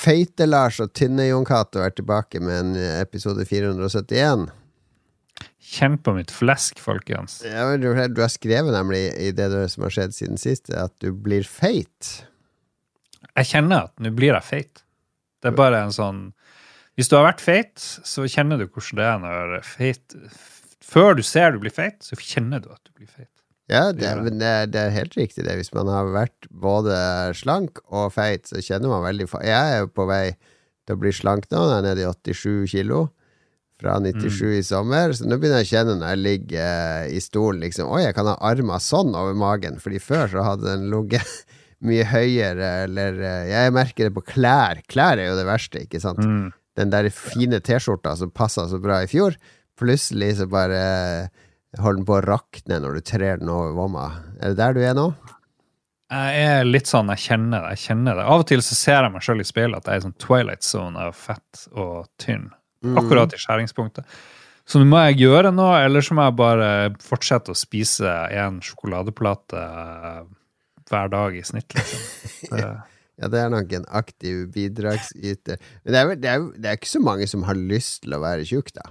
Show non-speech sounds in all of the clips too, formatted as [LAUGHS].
Feite-Lars og Tynne-Jon Cato er tilbake med en episode 471. Kjenn på mitt flesk, folkens. Ja, men du, du har skrevet nemlig i det som har skjedd siden sist, at du blir feit. Jeg kjenner at nå blir jeg feit. Det er bare en sånn Hvis du har vært feit, så kjenner du hvordan det er når feit Før du ser du blir feit, så kjenner du at du blir feit. Ja, det, men det, det er helt riktig, det. Hvis man har vært både slank og feit, så kjenner man veldig Jeg er jo på vei til å bli slank nå. Jeg er nede i 87 kilo. Fra 97 i sommer. Så nå begynner jeg å kjenne når jeg ligger eh, i stolen, liksom Oi, jeg kan ha armer sånn over magen. Fordi før så hadde den ligget [LAUGHS] mye høyere, eller eh, Jeg merker det på klær. Klær er jo det verste, ikke sant? Mm. Den der fine T-skjorta som passa så bra i fjor, plutselig så bare holder den på å rakne når du trer den over vomma. Er det der du er nå? Jeg er litt sånn, jeg kjenner det. jeg kjenner det. Av og til så ser jeg meg sjøl i speilet at jeg er sånn twilight zone av fett og tynn. Akkurat i skjæringspunktet. Så nå må jeg gjøre noe, eller så må jeg bare fortsette å spise en sjokoladeplate eh, hver dag i snitt. liksom. [LAUGHS] Det, Ja, det er nok en aktiv bidragsyter. Men det er, vel- det, er, det er ikke så mange som har lyst til å være tjukk, da.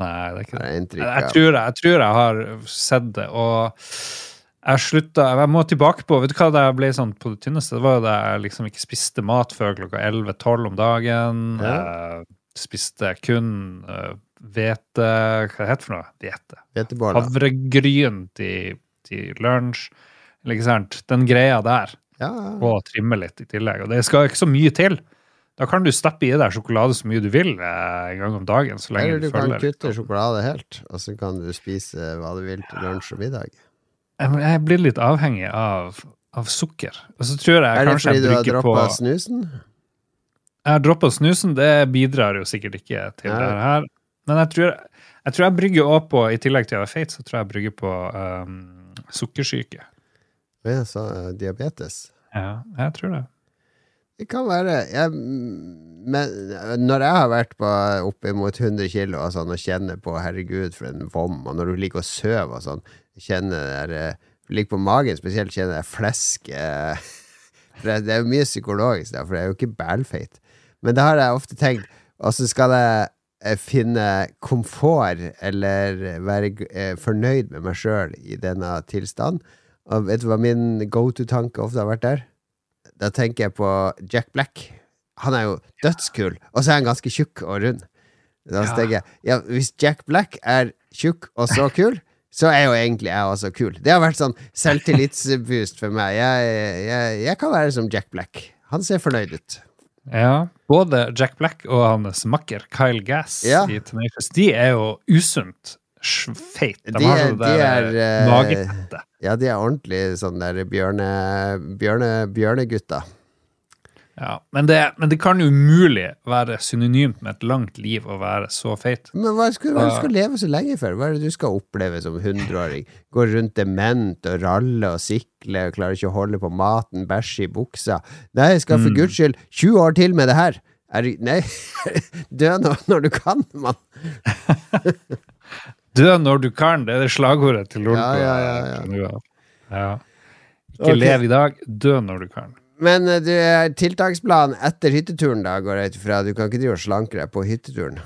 Nei, det er ikke det. inntrykk Jeg tror jeg, jeg tror jeg har sett det, og jeg slutta Jeg må tilbake på Vet du hva da jeg ble sånn på det tynneste? Det var jo da jeg liksom ikke spiste mat før klokka 11-12 om dagen. Ja. Jeg spiste kun eh, hvete Hva heter det for noe? Hvete. Havregryn til, til lunsj. Ikke sant? Den greia der. Ja, ja. Og trimme litt i tillegg. Og det skal ikke så mye til. Da kan du stappe i deg sjokolade så mye du vil eh, en gang om dagen. så lenge Eller du du kan følger kutte sjokolade helt, og så kan du spise hva du vil til lunsj og middag. Jeg, jeg blir litt avhengig av, av sukker. Og så tror jeg Er det kanskje fordi du har droppa snusen? Jeg har droppa snusen, det bidrar jo sikkert ikke til Nei. det her. Men jeg tror jeg, tror jeg brygger også på, i tillegg til å være feit, så tror jeg jeg brygger på um, sukkersyke. Ja, så uh, diabetes. Ja, jeg tror det. Det kan være jeg, Men når jeg har vært på oppimot 100 kilo og, sånn, og kjenner på 'herregud, for en vom', og når du ligger og sover og sånn, kjenner der, eh, Ligger på magen spesielt, kjenner jeg flesk [LAUGHS] eh, det, er jo mye psykologisk der, for det er jo ikke bælfeit. Men det har jeg ofte tenkt. Og skal jeg eh, finne komfort, eller være eh, fornøyd med meg sjøl i denne tilstanden. Og vet du hva min go to-tanke ofte har vært der? Da tenker jeg på Jack Black. Han er jo dødskul, og så er han ganske tjukk og rund. Da tenker jeg, ja, Hvis Jack Black er tjukk og så kul, så er jo egentlig jeg også kul. Det har vært sånn selvtillitsboost for meg. Jeg, jeg, jeg kan være som Jack Black. Han ser fornøyd ut. Ja, både Jack Black og hans makker Kyle Gass Ja. i Tenacious, de er jo usunt feit. De, er- sånn de der er, eh, eh, magefette. Ja, de er ordentlig sånn der bjørne, bjørne, bjørnegutta. Ja, men det, men det kan umulig være synonymt med et langt liv å være så feit. Men hva skal, hva skal du leve så lenge for? Hva er det du skal oppleve som hundreåring? Gå rundt dement og ralle og sikle og klarer ikke å holde på maten, bæsje i buksa. Nei, jeg skal for guds skyld 20 år til med det her. Er, nei, [LAUGHS] dø nå når du kan, mann. [LAUGHS] Dø når du kan, det er det slagordet til Lolbø. Ja, ja, ja, ja. Ja. Ikke okay. lev i dag, dø når du kan. Men eh, du, eh, tiltaksplanen etter hytteturen, da, går jeg ut ifra. Du kan ikke drive og slanke deg på hytteturen.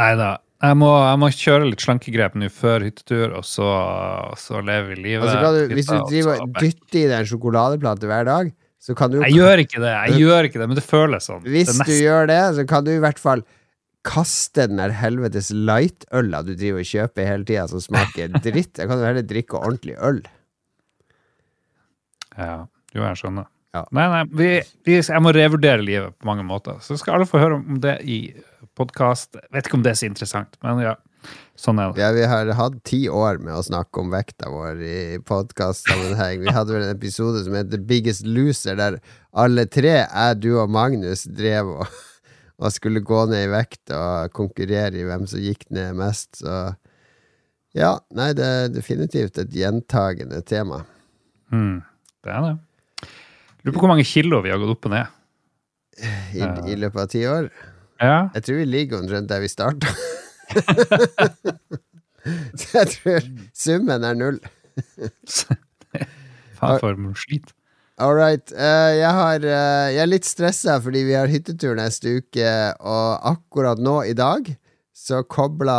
Nei da. Jeg må, jeg må kjøre litt slankegrep nå før hyttetur, og så, så lever vi livet. Altså, kan du, hvis du driver og dytter i deg en sjokoladeplate hver dag, så kan du Jeg gjør ikke det, jeg [LAUGHS] gjør ikke det, men det føles sånn. Hvis du gjør det, så kan du i hvert fall kaste den der helvetes light-øla du driver og kjøper hele tida, som smaker [LAUGHS] dritt. Jeg kan jo heller drikke ordentlig øl. Ja, jo, jeg skjønner. Ja. Nei, nei, vi, vi, jeg må revurdere livet på mange måter. Så skal alle få høre om det i podkast. Vet ikke om det er så interessant, men ja. Sånn er det. Ja, vi har hatt ti år med å snakke om vekta vår i podkastsammenheng. Vi hadde vel en episode som het The Biggest Loser, der alle tre, jeg, du og Magnus, drev og, og skulle gå ned i vekt og konkurrere i hvem som gikk ned mest. Så ja, nei, det er definitivt et gjentagende tema. Mm, det er det. Lurer på hvor mange kilo vi har gått opp og ned. I, i løpet av ti år. Ja, Jeg tror vi ligger omtrent der vi starta. [LAUGHS] Så jeg tror summen er null. [LAUGHS] faen for noe slit. All right. Uh, jeg, har, uh, jeg er litt stressa fordi vi har hyttetur neste uke, og akkurat nå i dag så kobla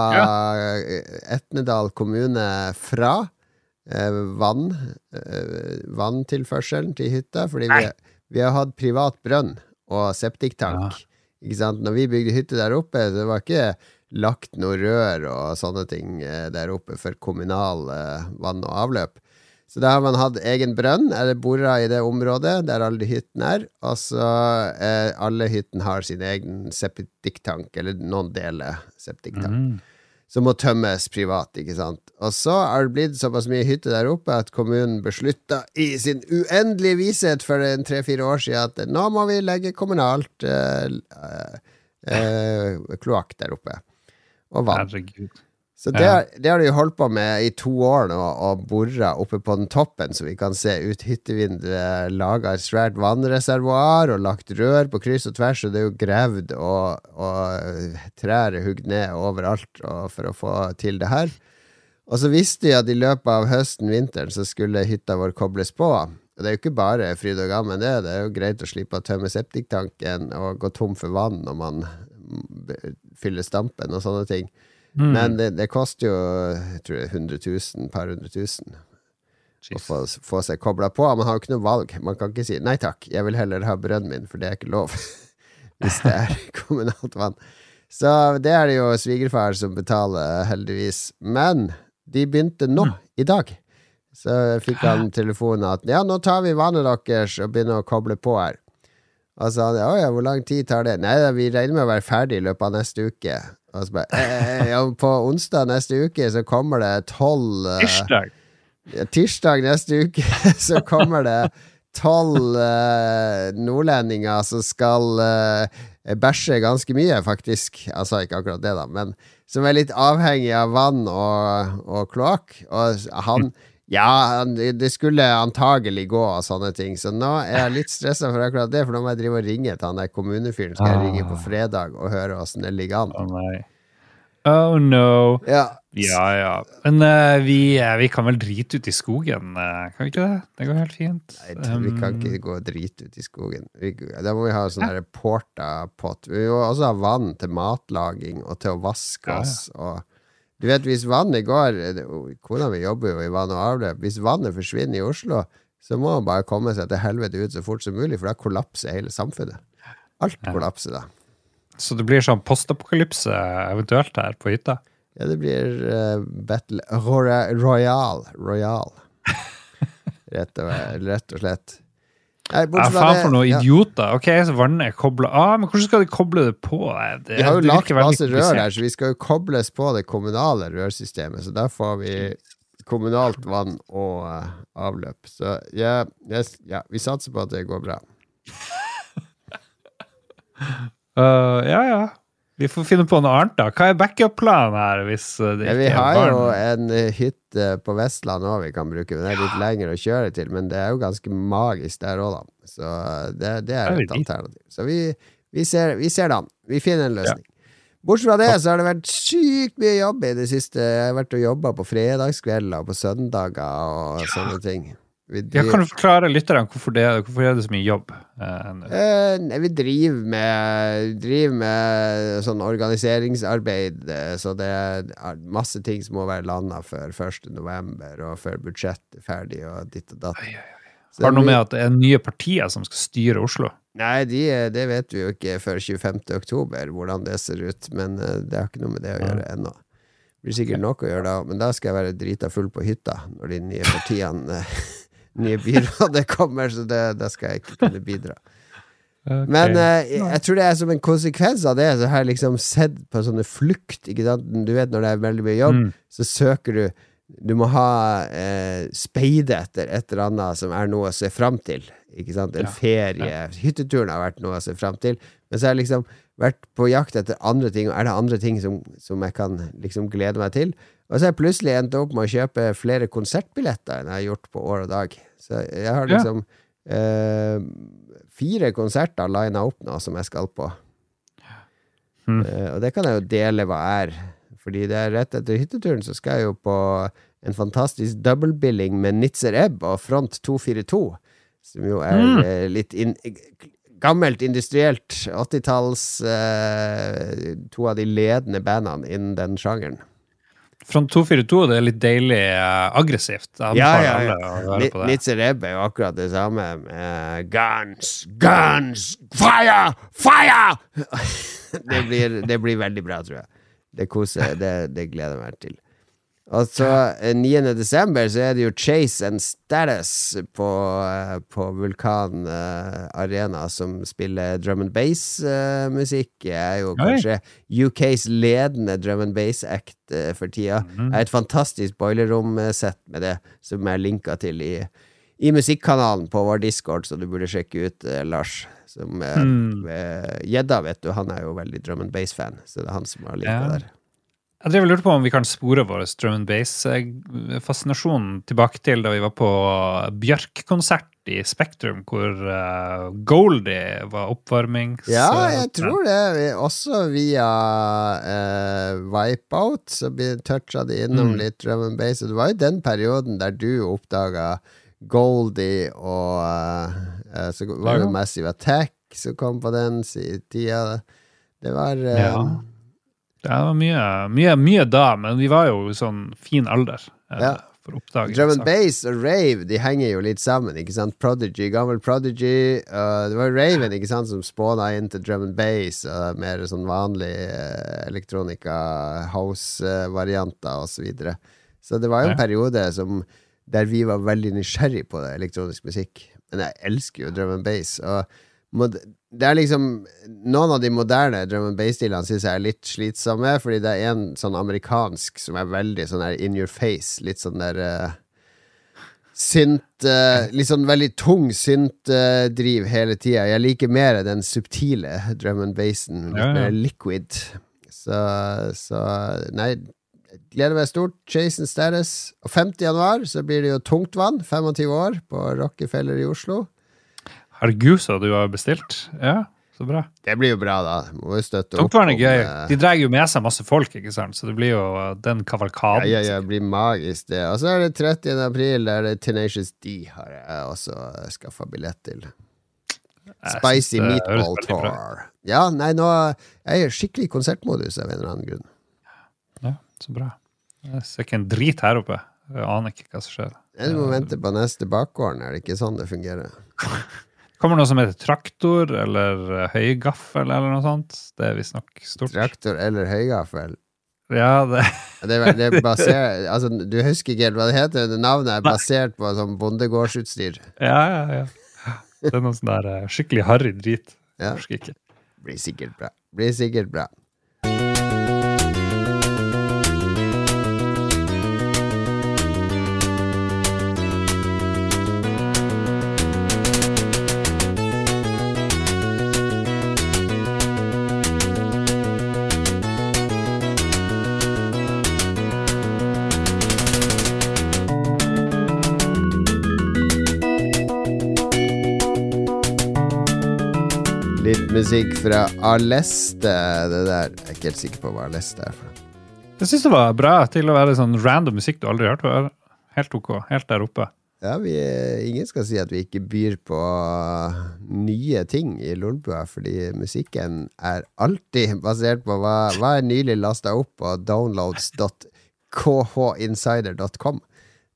Etnedal kommune fra uh, vann eh, vanntilførselen til hytta, fordi vi, vi har hatt privat brønn og septiktank. Ikke sant? Når vi bygde hytte der oppe, så det var ikke lagt noe rør og sånne ting eh, der oppe for kommunal eh, vann og avløp. Så da har man hatt egen brønn, eller bora i det området der alle hyttene er, og så eh, alle hyttene har sin egen septiktank, eller noen deler septiktank Mm. som må tømmes privat, ikke sant. Og så har det blitt såpass mye hytte der oppe at kommunen beslutta i sin uendelige vishet for en tre-fire år siden at nå må vi legge kommunalt eh, eh, eh, kloakk der oppe. Og vann. Herregud. Så det, har- det har de holdt på med i to år nå, og bora oppe på den toppen, så vi kan se ut hyttevinduet, laga et svært vannreservoar og lagt rør på kryss og tvers, og det er jo gravd og, og trær er hugd ned overalt for å få til det her. Og så visste de at i løpet av høsten, vinteren, så skulle hytta vår kobles på. Og det er jo ikke bare fryd og gammen, det. Det er jo greit å slippe å tømme septiktanken og gå tom for vann når man fyller stampen og sånne ting. Mm. Men det, det koster jo jeg tror det er 100 000, par hundre tusen å få, få seg kobla på. Man har jo ikke noe valg. Man kan ikke si nei takk, jeg vil heller ha brønnen min, for det er ikke lov [LAUGHS] hvis det er [LAUGHS] kommunalt vann. Så det er det jo svigerfar som betaler, heldigvis. Men de begynte nå, i dag. Så fikk han telefonen at ja, nå tar vi vannet deres og begynner å koble på her. Og så sa han å ja, hvor lang tid tar det? Nei, vi regner med å være ferdig i løpet av neste uke. Bare eh, ja, På onsdag neste uke så kommer det tolv eh, Tirsdag. ja, Tirsdag neste uke [LAUGHS] så kommer det tolv eh, nordlendinger som skal eh, bæsje ganske mye, faktisk. Sa ikke akkurat det, da, men som er litt avhengig av vann og, og kloakk. Og han Ja, det skulle antagelig gå og sånne ting, så nå er jeg litt stressa for akkurat det, for nå må jeg drive og ringe til han der kommunefyren. Skal jeg ringe på Ah. fredag og høre åssen det ligger Å Oh, nei. Oh no. Ja, Ja, ja. Men uh, vi, eh, vi kan vel drite ut i skogen, eh, kan vi ikke det? Det går helt fint. Nei, vi kan Um, ikke gå og drite ut i skogen. Vi, da må vi ha sånn der porta-pott. Vi må også ha vann til matlaging og til å vaske Ja, ja. oss. Og, du vet, hvis vannet går Kona mi jobber jo i vann og avløp. Hvis vannet forsvinner i Oslo, så må man bare komme seg til helvete ut så fort som mulig, for da kollapser hele samfunnet. Alt kollapser da. Så det blir sånn postapokalypse eventuelt her på hytta? Ja, det blir uh, Battle Royal. Royal. Royal. [LAUGHS] Rett, og, rett og slett. Nei, Ja, faen for noen ja. idioter. Ok, så vannet er kobla av, men hvordan skal de koble det på? Det, Vi har jo lagt masse rør der, så vi skal jo kobles på det kommunale rørsystemet. Så der får vi kommunalt vann og uh, avløp. Så ja, yes, ja, vi satser på at det går bra. uh, [LAUGHS] ja, ja. Vi får finne på noe annet, da. Hva er backup-planen her? hvis det ikke Ja, vi har er jo en eh, hytte på Vestlandet òg vi kan bruke, Den er litt lengre å kjøre til. Men det er jo ganske magisk der òg, da. Så eh, det, det er et alternativ. Så vi, vi, ser, vi ser det an. Vi finner en løsning. Bortsett fra det, så har det vært sykt mye jobb i det siste. Jeg har vært og jobba på fredagskvelder og på søndager og sånne ting. Vi Ja, kan du forklare lytterne hvorfor det, hvorfor er det så mye jobb? eh. Eh, nei, vi driver med, driver med sånn organiseringsarbeid, eh, så det er masse ting som må være landa før 1. november, og før budsjettet er ferdig, og ditt og datt. Ai, Har det noe med at det er nye partier som skal styre Oslo? Nei, de, det vet vi jo ikke før 25. oktober, hvordan det ser ut, men eh, det har ikke noe med det å gjøre ennå. Det blir sikkert nok å gjøre da, men da skal jeg være drita full på hytta når de nye partiene eh, [LAUGHS] Nye byrådet [LAUGHS] kommer, så det, da skal jeg ikke kunne bidra. Men eh, jeg tror det er som en konsekvens av det, så har jeg liksom sett på sånne flukt. Ikke sant? Du vet når det er veldig mye jobb, Mm. så søker du Du må ha eh, speide etter et eller annet som er noe å se fram til. Ikke sant? En Ja. ferie. Hytteturen har vært noe å se fram til. Men så er liksom vært på jakt etter andre ting, og er det andre ting som, som jeg kan liksom glede meg til? Og så har jeg plutselig endt opp med å kjøpe flere konsertbilletter enn jeg har gjort på år og dag. Så jeg har Ja. liksom eh, fire konserter lina opp nå som jeg skal på. Mm. Eh, og det kan jeg jo dele hva er. Fordi det er rett etter hytteturen så skal jeg jo på en fantastisk dobbeltbilling med Nitzer Ebb og Front 242. som jo er Mm. eh, litt in, gammelt industrielt. 80-talls eh, To av de ledende bandene innen den sjangeren. Front 242 det er litt deilig uh, aggressivt. Ja, ja, ja. Nitze Rebbe er jo akkurat det samme. Uh, guns, guns, fire, fire! [LAUGHS] det, blir, det blir veldig bra, tror jeg. Det koser det, det gleder jeg meg til. Og så eh, 9. desember så er det jo Chase and Status på, eh, på Vulkan eh, Arena som spiller drum and bass-musikk. er jo kanskje UKs ledende drum and bass-act for tida. Mhm. er et fantastisk boilerom-sett med det, som er linka til i, i musikkanalen på vår Discord, så du burde sjekke ut, eh, Lars. Som Gjedda, Hmm. Gjedda, vet du, han er jo veldig drum and bass-fan, så det er han som har linka Ja. der. Jeg drev og lurte på om vi kan spore vår drum and bass-fascinasjon tilbake til da vi var på Bjørk-konsert i Spektrum, hvor eh, Goldie var oppvarmings... Ja, eh, jeg tror det. Vi- Også via uh, Wipeout så toucha de innom Mm. litt drum and bass. Og det var jo den perioden der du oppdaga Goldie og eh, Så var det jo Massive Attack som kom på den tida. Det var uh, Ja. Det var mye, mye, mye da, men vi var jo i sånn fin alder eh, Ja. for å oppdage Drum and bass og rave De henger jo litt sammen. ikke sant? Prodigy, gammel Prodigy. uh, det var Raven ikke sant, som spåna inn til drum and bass og mer sånn vanlig uh, elektronika, house-varianter osv. Så, videre. så det var jo en Ja. periode som, der vi var veldig nysgjerrig på det, elektronisk musikk. Men jeg elsker jo drum and bass. Og mod det er liksom Noen av de moderne drum and bass-stilene syns jeg er litt slitsomme, fordi det er en sånn amerikansk som er veldig sånn der in your face. Litt sånn der uh, Synt uh, Litt sånn veldig tung synt-driv hele tida. Jeg liker mer den subtile drum and bassen. Litt Ja, ja. mer liquid. Så, så Nei, gleder meg stort. Jason Status. Og 5. januar så blir det jo Tungtvann, 25 år, på Rockefeller i Oslo. Så du har bestilt. Ja, så bra. Det blir jo bra, da. Må jo støtte opp. Er om, gøy. eh, De drar jo med seg masse folk, ikke sant? så det blir jo uh, den kavalkaden. ja, ja, ja, det blir magisk, det. Og så er det 30. april, der det Tenacious D har jeg også skaffa billett til. Spicy Meatball. Tour. Ja, nei, nå jeg er i skikkelig konsertmodus av en eller annen grunn. Ja, så bra. Jeg ser ikke en drit her oppe. Jeg aner ikke hva som skjer. Du må vente på neste bakgården, er det ikke sånn det fungerer? [LAUGHS] Kommer det noe som heter traktor eller uh, høygaffel eller noe sånt? Det er visstnok stort. Traktor eller høygaffel? Ja, det Det er, det er [LAUGHS] basert, altså, du husker ikke helt hva det heter? Det navnet er basert på sånn bondegårdsutstyr. Ja, ja, ja. Det er noe sånn der uh, skikkelig harry drit. Ja. Husker ikke. Blir sikkert bra. Blir sikkert bra. Musikk fra Aleste, det der. Jeg er ikke helt sikker på hva Aleste er for. Jeg syns det var bra til å være sånn random musikk du aldri har hørt før. Helt ok. Helt der oppe. Ja, vi, ingen skal si at vi ikke byr på nye ting i Lolbua, fordi musikken er alltid basert på hva, hva er nylig lasta opp på downloads.khinsider.com.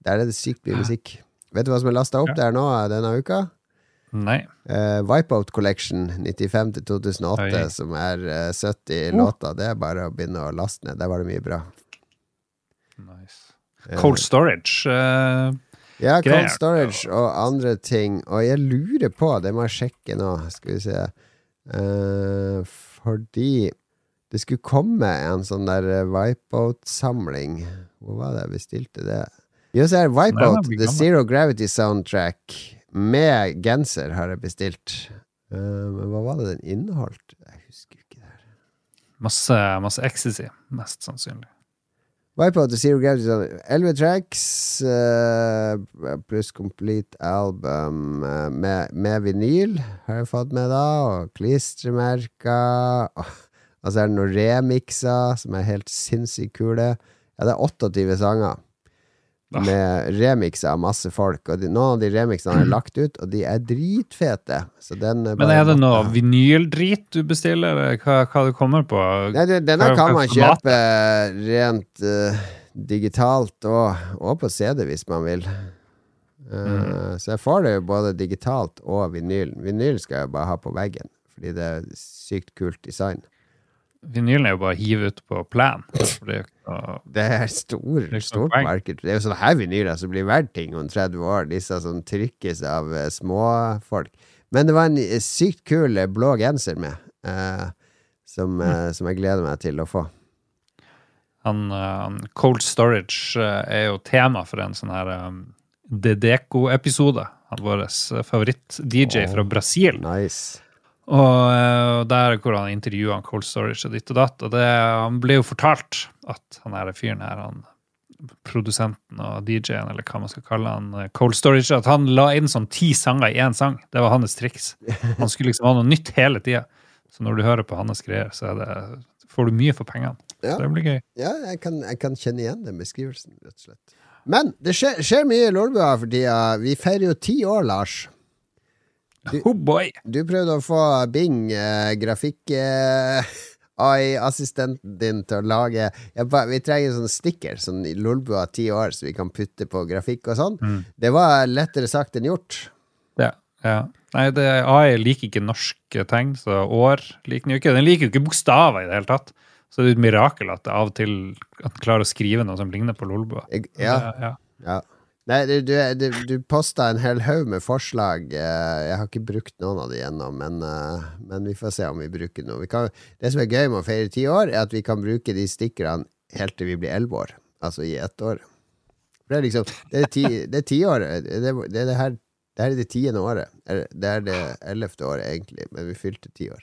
Der er det sykt mye musikk. Vet du hva som er lasta opp der nå denne uka? Nei. Uh, Wipeout Collection 95 til 2008, Oi. som er uh, 70 Oh. låter. Det er bare å begynne å laste ned. Der var det mye bra. Nice. Eh, Cold storage. Uh, Ja, greier. cold storage og andre ting. Og jeg lurer på, det må jeg sjekke nå, skal vi se Eh, Fordi det skulle komme en sånn der eh, Wipeout-samling. Hvor var det jeg bestilte det? Jo, så er Wipeout, The. Zero Gravity Soundtrack, med genser, har jeg bestilt. Eh, men hva var det den inneholdt? Jeg husker ikke det. her. masse, masse ecstasy, mest sannsynlig. Wipeout og Zero Gravity Soundtrack. 11 tracks uh, pluss complete album uh, med, med vinyl, har jeg fått med da, og klistremerker. Og, [LAUGHS] og så er det noen remixer som er helt sinnssykt kule. Ja, det er 28 sanger. Med remixer av masse folk. Og de, noen av de remixene er lagt ut, og de er dritfete. Så den Men bare er det noe vinyldrit du bestiller? eller Hva, hva du kommer på? Nei, denne Hva- kan man kjøpe rent uh, digitalt og, og på CD hvis man vil. Uh, Mm. Så jeg får det jo både digitalt og vinyl. Vinyl skal jeg bare ha på veggen, fordi det er sykt kult design. Vinylen er jo bare å hive ut på plan. Det er noe Det er stor, Det er stort marked. Det er jo sånne her vinyler som blir verdt ting om 30 år. Disse som trykkes av uh, småfolk. Men det var en eh, sykt kul eh, blå genser med, uh, som, uh, som jeg gleder meg til å få. Han, eh, Cold Storage er jo tema for en sånn her um, Dedeco-episode. Han Vår favoritt-DJ fra Brasil. Nice. Og eh, der hvor han intervjua Cold Storage og ditt og datt. Og det, han ble jo fortalt at han her fyren her, han produsenten og DJ-en, eller hva man skal kalle han, eh, Cold Storage, at han la inn sånn ti sanger i én sang. Det var hans triks. Han skulle liksom ha noe nytt hele tida. Så når du hører på hans greier, så det, får du mye for pengene. Ja. Så det blir gøy. Ja, jeg kan, jeg kan kjenne igjen den beskrivelsen, rett og slett. Men det skjer, skjer mye i Lolbua for tida. Vi feirer jo ti år, Lars. Oh boy! Du prøvde å få Bing, eh, grafikk eh, AI-assistenten din, til å lage jeg ba, Vi trenger sånn sticker, sånn Lolbua ti år, så vi kan putte på grafikk og sånn. Mm. Det var lettere sagt enn gjort. Ja, ja. Nei, det, AI liker ikke norske tegn, så år liker den jo ikke. Den liker jo ikke bokstaver i det hele tatt. Så det er et mirakel at det av og til at den klarer å skrive noe som ligner på Lolbua. Ja, ja. ja. Nei, du, du, du, posta en hel haug med forslag. eh, Jeg har ikke brukt noen av de ennå, men, eh, men vi får se om vi bruker noe. Vi kan, det som er gøy med å feire ti år, er at vi kan bruke de stikkerne helt til vi blir elleve år. Altså i ett år. For Det er liksom Det er ti, det er tiåret. Det, det det her det her er det tiende året. Det er det ellevte året, egentlig, men vi fylte ti år.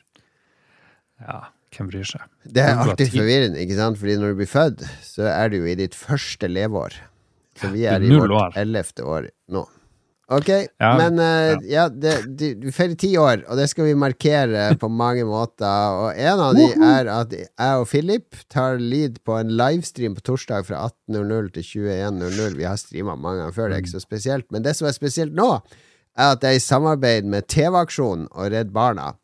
ja, hvem bryr seg? Det er alltid forvirrende, ikke sant? Fordi når du blir født, så er du jo i ditt første leveår. Så vi er i vårt år. ellevte år nå. Ok, Ja, men uh, ja. det, du, du feirer ti år, og det skal vi markere på mange måter. Og en av de er at jeg og Philip tar lead på en livestream på torsdag fra 18.00 til 21.00. Vi har streama mange ganger før, det er ikke så spesielt. Men det som er spesielt nå, er at det er i samarbeid med TV-aksjonen og Redd Barna.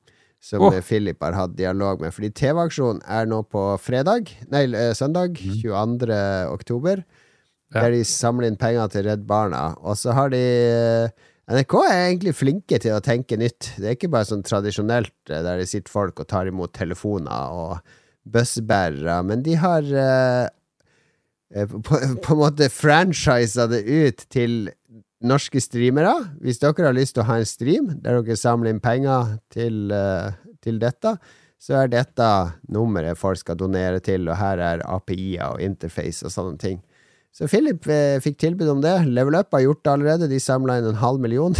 Som eh, Philip har hatt dialog med. Fordi TV-aksjonen er nå på fredag, nei, eh, søndag, 22. oktober. Ja. Der de samler inn penger til Redd Barna. Og så har de eh, NRK er egentlig flinke til å tenke nytt. Det er ikke bare sånn tradisjonelt eh, der det sitter folk og tar imot telefoner og bussbærere, men de har eh, på, [LAUGHS] på en måte franchisa det ut til norske streamere. Hvis dere har lyst til å ha en stream der dere samler inn penger til, til dette, så er dette nummeret folk skal donere til, og her er API-er og interface og sånne ting. Så Philip eh, fikk tilbud om det. Level Up har gjort det allerede. De samla inn en halv million.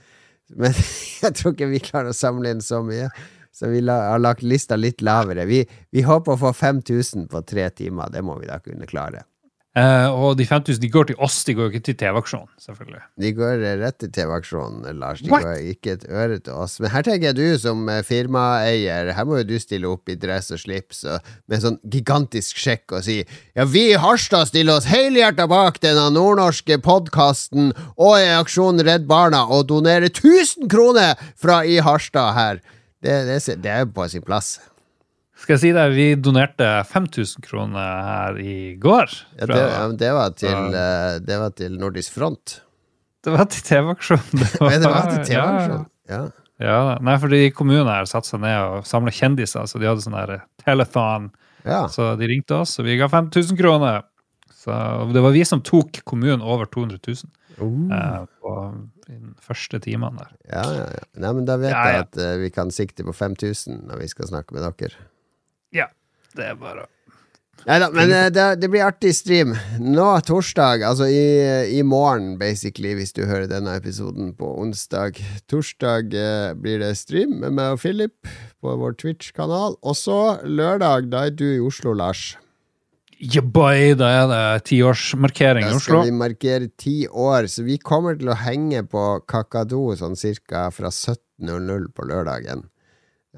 [LAUGHS] Men [LAUGHS] jeg tror ikke vi klarer å samle inn så mye. Så vi la, har lagt lista litt lavere. Vi, vi håper å få 5000 på tre timer. Det må vi da kunne klare. Eh, og de 5000 de går til oss, de går jo ikke til TV-aksjonen, selvfølgelig. De går eh, rett til TV-aksjonen, Lars. De What? går ikke et øre til oss. Men her tenker jeg du som eh, firmaeier, her må jo du stille opp i dress og slips og, med en sånn gigantisk sjekk og si ja, vi i Harstad stiller oss helhjerta bak denne nordnorske podkasten og i aksjonen Redd Barna og donerer 1000 kroner fra i Harstad her. Det, det, det er på sin plass. Skal jeg si deg, vi donerte 5000 kroner her i går. Ja, det, ja, det, var til, eh, det var til Nordisk Front. det var til TV-aksjonen. Det [LAUGHS] det var til TV-aksjonen. Ja. Ja, nei, fordi kommunen her satte seg ned og samla kjendiser, så de hadde sånn her telethon. Ja. Så de ringte oss, og vi ga 5000 kroner. Så det var vi som tok kommunen over 200 000 Uh. eh, på de første timene der. Ja, ja, ja. Nei, men da vet Ja, jeg at uh, vi kan sikte på 5000 når vi skal snakke med dere. Det er bare Nei da, men eh, det, det blir artig stream. Nå torsdag, altså i, i morgen, basically, hvis du hører denne episoden på onsdag. Torsdag eh, blir det stream med meg og Philip på vår Twitch-kanal. Og så lørdag, da er du i Oslo, Lars. Yeah, boy, da er det tiårsmarkering i Oslo. Da skal vi markere ti år, så vi kommer til å henge på Kakadu sånn cirka fra 17.00 på lørdagen.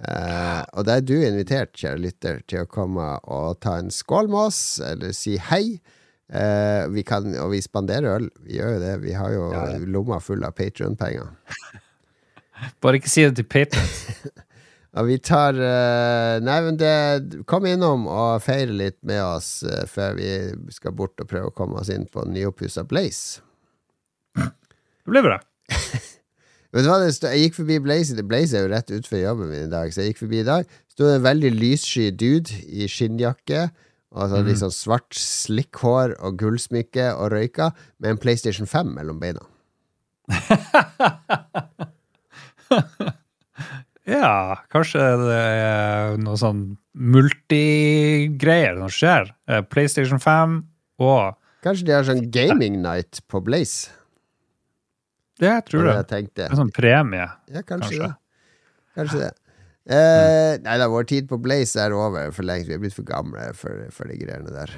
Eh, og da er du invitert, kjære lytter, til å komme og ta en skål med oss, eller si hei. Eh, vi kan, og vi spanderer øl. Vi gjør jo det. Vi har jo Ja, ja. lomma full av Patrion-penger. [LAUGHS] Bare ikke si det til Patrion. [LAUGHS] Og vi tar eh, Nei, men det Kom innom og feire litt med oss før vi skal bort og prøve å komme oss inn på nyoppussa Blaze. Det blir bra. [LAUGHS] Vet du hva, det stod, Jeg gikk forbi Blaze Blaze er jo rett utenfor jobben min i dag, så jeg gikk forbi i dag. Sto det en veldig lyssky dude i skinnjakke og så litt sånn svart slikkhår og gullsmykke og røyka med en PlayStation 5 mellom beina. [LAUGHS] Ja, kanskje det er noe sånn multigreier som skjer. Eh, PlayStation 5 og Kanskje de har sånn gaming night på Blaze? Det jeg tror det. det jeg det En sånn premie. Ja, kanskje, Kanskje. det. Kanskje det. Eh, nei da, vår tid på Blaze er over for lenge. Vi er blitt for gamle for, for de greiene der.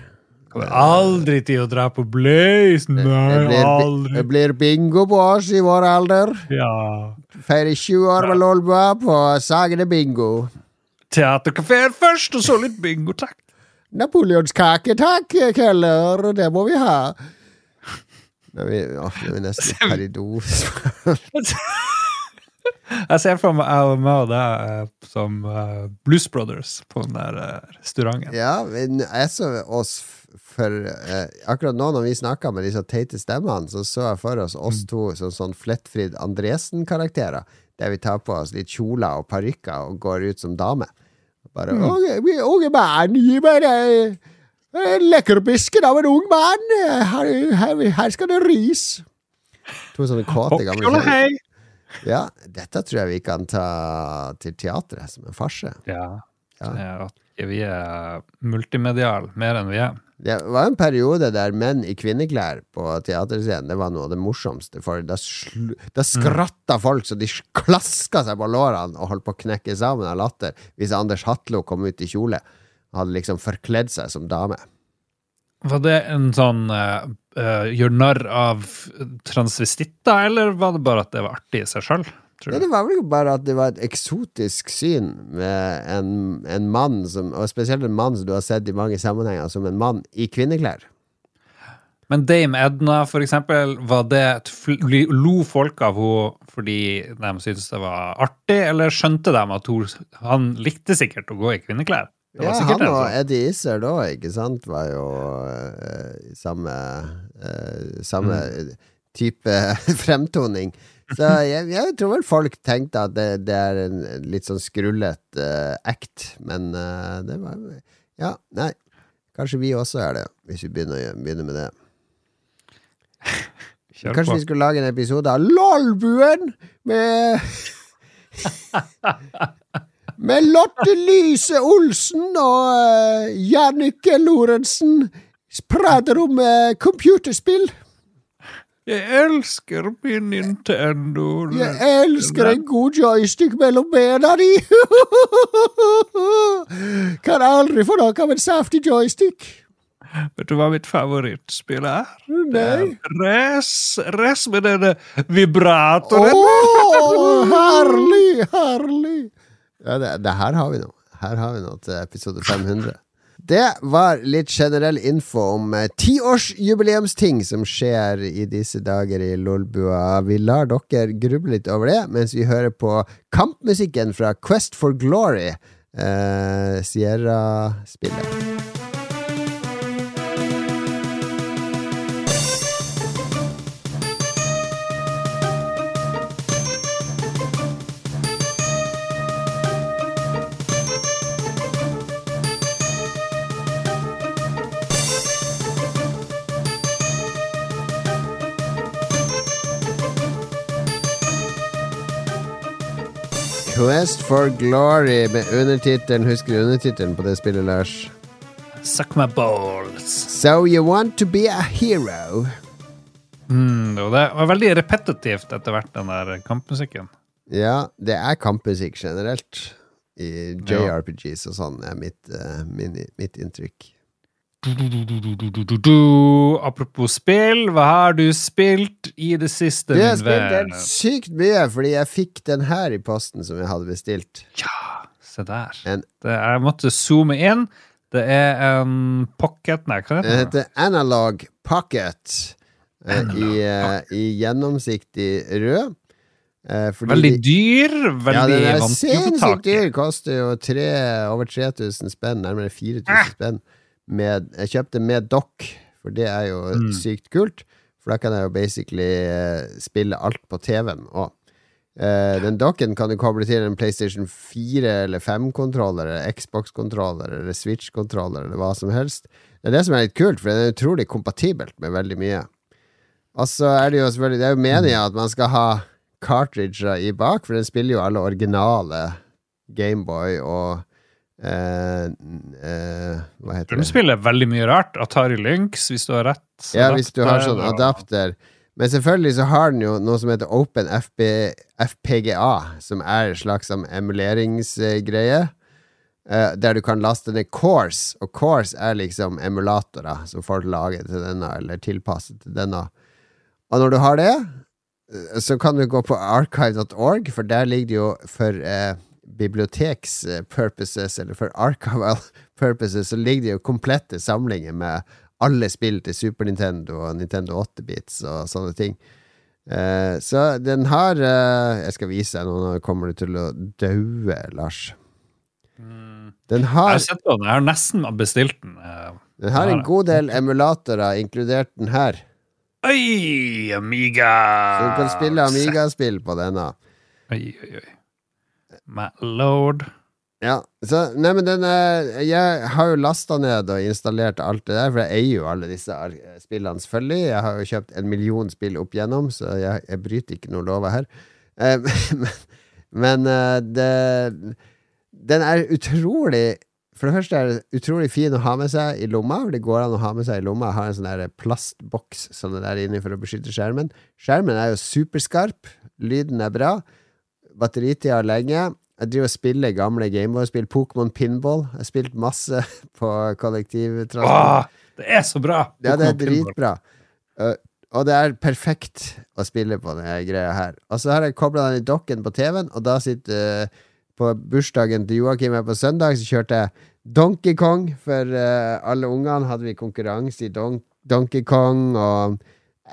Kommer aldri til å dra på Blaze! Nei, det, blir, aldri. det blir bingo på oss i vår alder. Ja. Feirer 20 år med Lolbua på Sagene bingo. Teaterkafeen først, og så litt bingo, takk. Napoleonskake, takk, Keller. Det må vi ha. Er vi, åh, nå er nesten [LAUGHS] per i do. [LAUGHS] Jeg ser for meg jeg og meg og deg eh, som uh, Blues Brothers på den der uh, restauranten. Ja, men jeg så oss for uh, Akkurat nå når vi snakka med disse teite stemmene, så så jeg for oss oss to som sånn Flettfrid Andresen-karakterer. Der vi tar på oss litt kjoler og parykker og går ut som dame. Bare Mm. unge, vi- man, gi meg det lekkerbisken av en ung mann. Her, her, her skal det ris. To sånne kåte gamle kjerringer. Ja, dette tror jeg vi kan ta til teatret som en farse. Ja. Ja. vi er multimediale mer enn vi er. Det var en periode der menn i kvinneklær på teaterscenen Det var noe av det morsomste. For da, da skratta folk så de klaska seg på lårene og holdt på å knekke sammen av latter hvis Anders Hatlo kom ut i kjole. Hadde liksom forkledd seg som dame. Var det en sånn uh, gjør narr av transvestitter, eller var det bare at det var artig i seg sjøl? Ja, det var vel bare at det var et eksotisk syn med en, en mann som Og spesielt en mann som du har sett i mange sammenhenger som en mann i kvinneklær. Men Dame Edna, for eksempel, var det Lo folk av henne fordi de syntes det var artig, eller skjønte de at hun, han likte sikkert å gå i kvinneklær? Ja, han og. Eddie Izzard òg, ikke sant, var jo uh, samme uh, Samme Mm. type [LAUGHS] fremtoning. Så jeg, jeg tror vel folk tenkte at det, det er en litt sånn skrullet uh, act, men uh, det var Ja, nei. Kanskje vi også er det, hvis vi begynner, begynner med det. [LAUGHS] Kanskje vi skulle lage en episode av LOLbuen med [LAUGHS] Med Lotte Lyse Olsen og uh, Jannicke Lorentzen prater om uh, computerspill. Jeg elsker min Nintendo. Jeg elsker en god joystick mellom bena di! [LAUGHS] kan aldri få nok av en saftig joystick. Vet du hva mitt favorittspill er? Nei. Race, race med denne Å, vibratoren. herlig, herlig! Ja, det, det her har vi noe. Her har vi noe til episode 500. Det var litt generell info om eh, tiårsjubileumsting som skjer i disse dager i Lolbua. Vi lar dere gruble litt over det mens vi hører på kampmusikken fra Quest for Glory, eh, Sierra-spillet. Quest for Glory med undertittelen Husker du undertittelen på det spillet, Lars? Suck my balls. So you want to be a hero? Mm, det var veldig repetitivt etter hvert, den der kampmusikken. Ja, det er kampmusikk generelt. I JRPGs og sånn er mitt, uh, min, mitt inntrykk. Du, du, du. Apropos spill, hva har du spilt i det siste, Du har spilt den helt sykt mye, fordi jeg fikk den her i posten som jeg hadde bestilt. Ja, se der. En- Det, jeg måtte zoome inn. Det er en pocket Nei, hva Det heter det? heter Analog Pocket. Analog. i, eh, I gjennomsiktig rød. Eh, fordi Veldig dyr, veldig ja, vanskelig å få sinnssykt tak i. dyr. Koster jo tre, over 3000 spenn, nærmere 4000 spenn. Med, jeg kjøpte med dokk, for det er jo Mm. sykt kult. For da kan jeg jo basically eh, spille alt på TV-en òg. Uh, den dokken kan du koble til en PlayStation 4 eller 5-kontroller, eller Xbox-kontroller eller Switch-kontroller eller hva som helst. Det er det som er litt kult, for den er utrolig kompatibelt med veldig mye. Og så er det jo selvfølgelig Det er jo meningen at man skal ha cartridger i bak, for den spiller jo alle originale Gameboy og eh, eh, Hva heter det? spiller veldig mye rart. Atari Lynx, hvis du har rett. Ja, hvis du har adapter, sånn adapter. Men selvfølgelig så har den jo noe som heter Open FB, FPGA, som er en slags sånn emuleringsgreie. Uh, der du kan laste ned Course, og Course er liksom emulatorer som folk lager til denne, eller tilpasset til denne. Og når du har det, så kan du gå på archive.org, for der ligger det jo for biblioteks-purposes, eller for archival [LAUGHS] purposes, så ligger det jo komplette samlinger med alle spill til Super Nintendo og Nintendo 8-bits og sånne ting. Eh, så den har eh, Jeg skal vise deg nå, nå kommer du til å daue, Lars. Den Jeg har, har på den. Jeg har nesten bestilt den. eh. den har en god del emulatorer, inkludert den her. Oi, Amiga! Så du kan spille Amiga-spill på denne. Oi, oi, oi. My lord. Ja, så Nei, men den er Jeg har jo lasta ned og installert alt det der, for jeg eier jo alle disse spillene, selvfølgelig. Jeg har jo kjøpt en million spill opp igjennom, så jeg, jeg bryter ikke noen lover her. Eh, [LAUGHS] men men eh, det Den er utrolig For det første er det utrolig fin å ha med seg i lomma. For det går an å ha med seg i lomma. Jeg har en sånn der plastboks som det der inni for å beskytte skjermen. Skjermen er jo superskarp. Lyden er bra. Batteritida er lenge. Jeg driver og spiller gamle Gameboy-spill. Pokémon Pinball. Jeg har spilt masse [LAUGHS] på kollektivtransport. Åh, det er så bra! Ja, det er dritbra. Uh, og det er perfekt å spille på denne greia her. Og så har jeg kobla den i dokken på TV-en, og da sitter uh, På bursdagen til Joakim her på søndag, så kjørte jeg Donkey Kong. For uh, alle ungene hadde vi konkurranse i Don Donkey Kong, og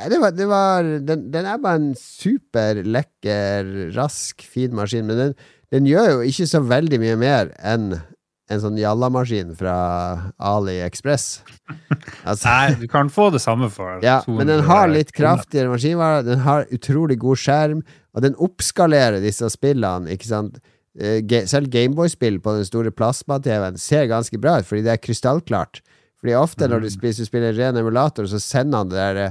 det var, det var den, den er bare en superlekker, rask, fin maskin, men den, den gjør jo ikke så veldig mye mer enn en sånn jallamaskin fra AliExpress. [LAUGHS] Altså, Nei, du kan få det samme for ja, men den har litt kraftigere maskinvare, den har utrolig god skjerm, og den oppskalerer disse spillene, ikke sant. Eh, Selv Gameboy-spill på den store plasma-TV-en ser ganske bra ut, fordi det er krystallklart. Fordi ofte når du spiller, du spiller ren emulator, så sender han det der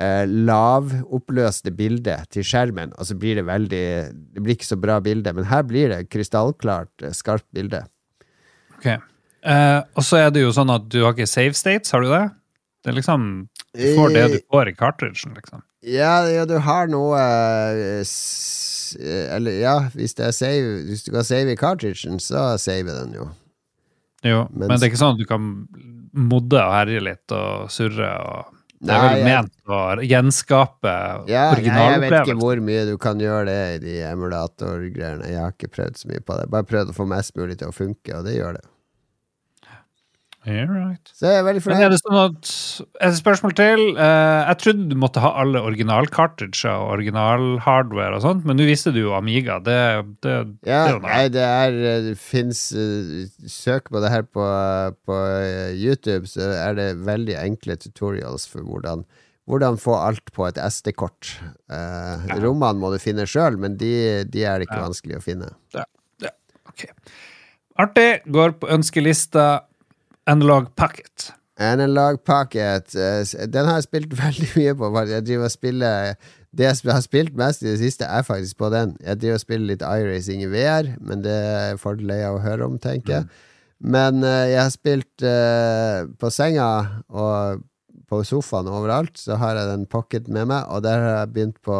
eh, lavoppløste bildet til skjermen, og så blir det veldig Det blir ikke så bra bilde, men her blir det krystallklart, eh, skarpt bilde. Ok. Eh, og så er det jo sånn at du har ikke save states, har du det? Det er liksom Du får det du får i cartridgen, liksom. Ja, ja, du har noe eh, s- eh, Eller ja, hvis det er save Hvis du kan save i cartridgen, så saver den jo. Jo, Mens, men det er ikke sånn at du kan modde og herje litt og surre og Det er vel ment å gjenskape Ja, jeg, jeg vet ikke hvor mye du kan gjøre det i de emulatorgreiene. Jeg har ikke prøvd så mye på det. Bare prøvd å få mest mulig til å funke, og det gjør det. Right. Så jeg er veldig Men er det sånn at Et spørsmål til. Eh, jeg trodde du måtte ha alle original-cartridger og original-hardware og sånt, men nå viste du jo Amiga. Det, det, det Ja, noe. nei, det er eh, Det fins Søk på det her på, på eh, YouTube, så er det veldig enkle tutorials for hvordan hvordan få alt på et SD-kort. Eh, rommene må du finne sjøl, men de, de er ikke Ja. vanskelig å finne. Ja, ja, ok. Artig. Går på ønskelista Analog Pocket. Analog Pocket, eh, den har jeg spilt [LAUGHS] veldig mye på. Jeg driver og spiller Det jeg har spilt mest i det siste, er faktisk på den. Jeg driver og spiller litt iRacing i VR, men det er du lei av å høre om, tenker jeg. Men eh, jeg har spilt eh, på senga og på sofaen overalt, så har jeg den pocket med meg, og der har jeg begynt på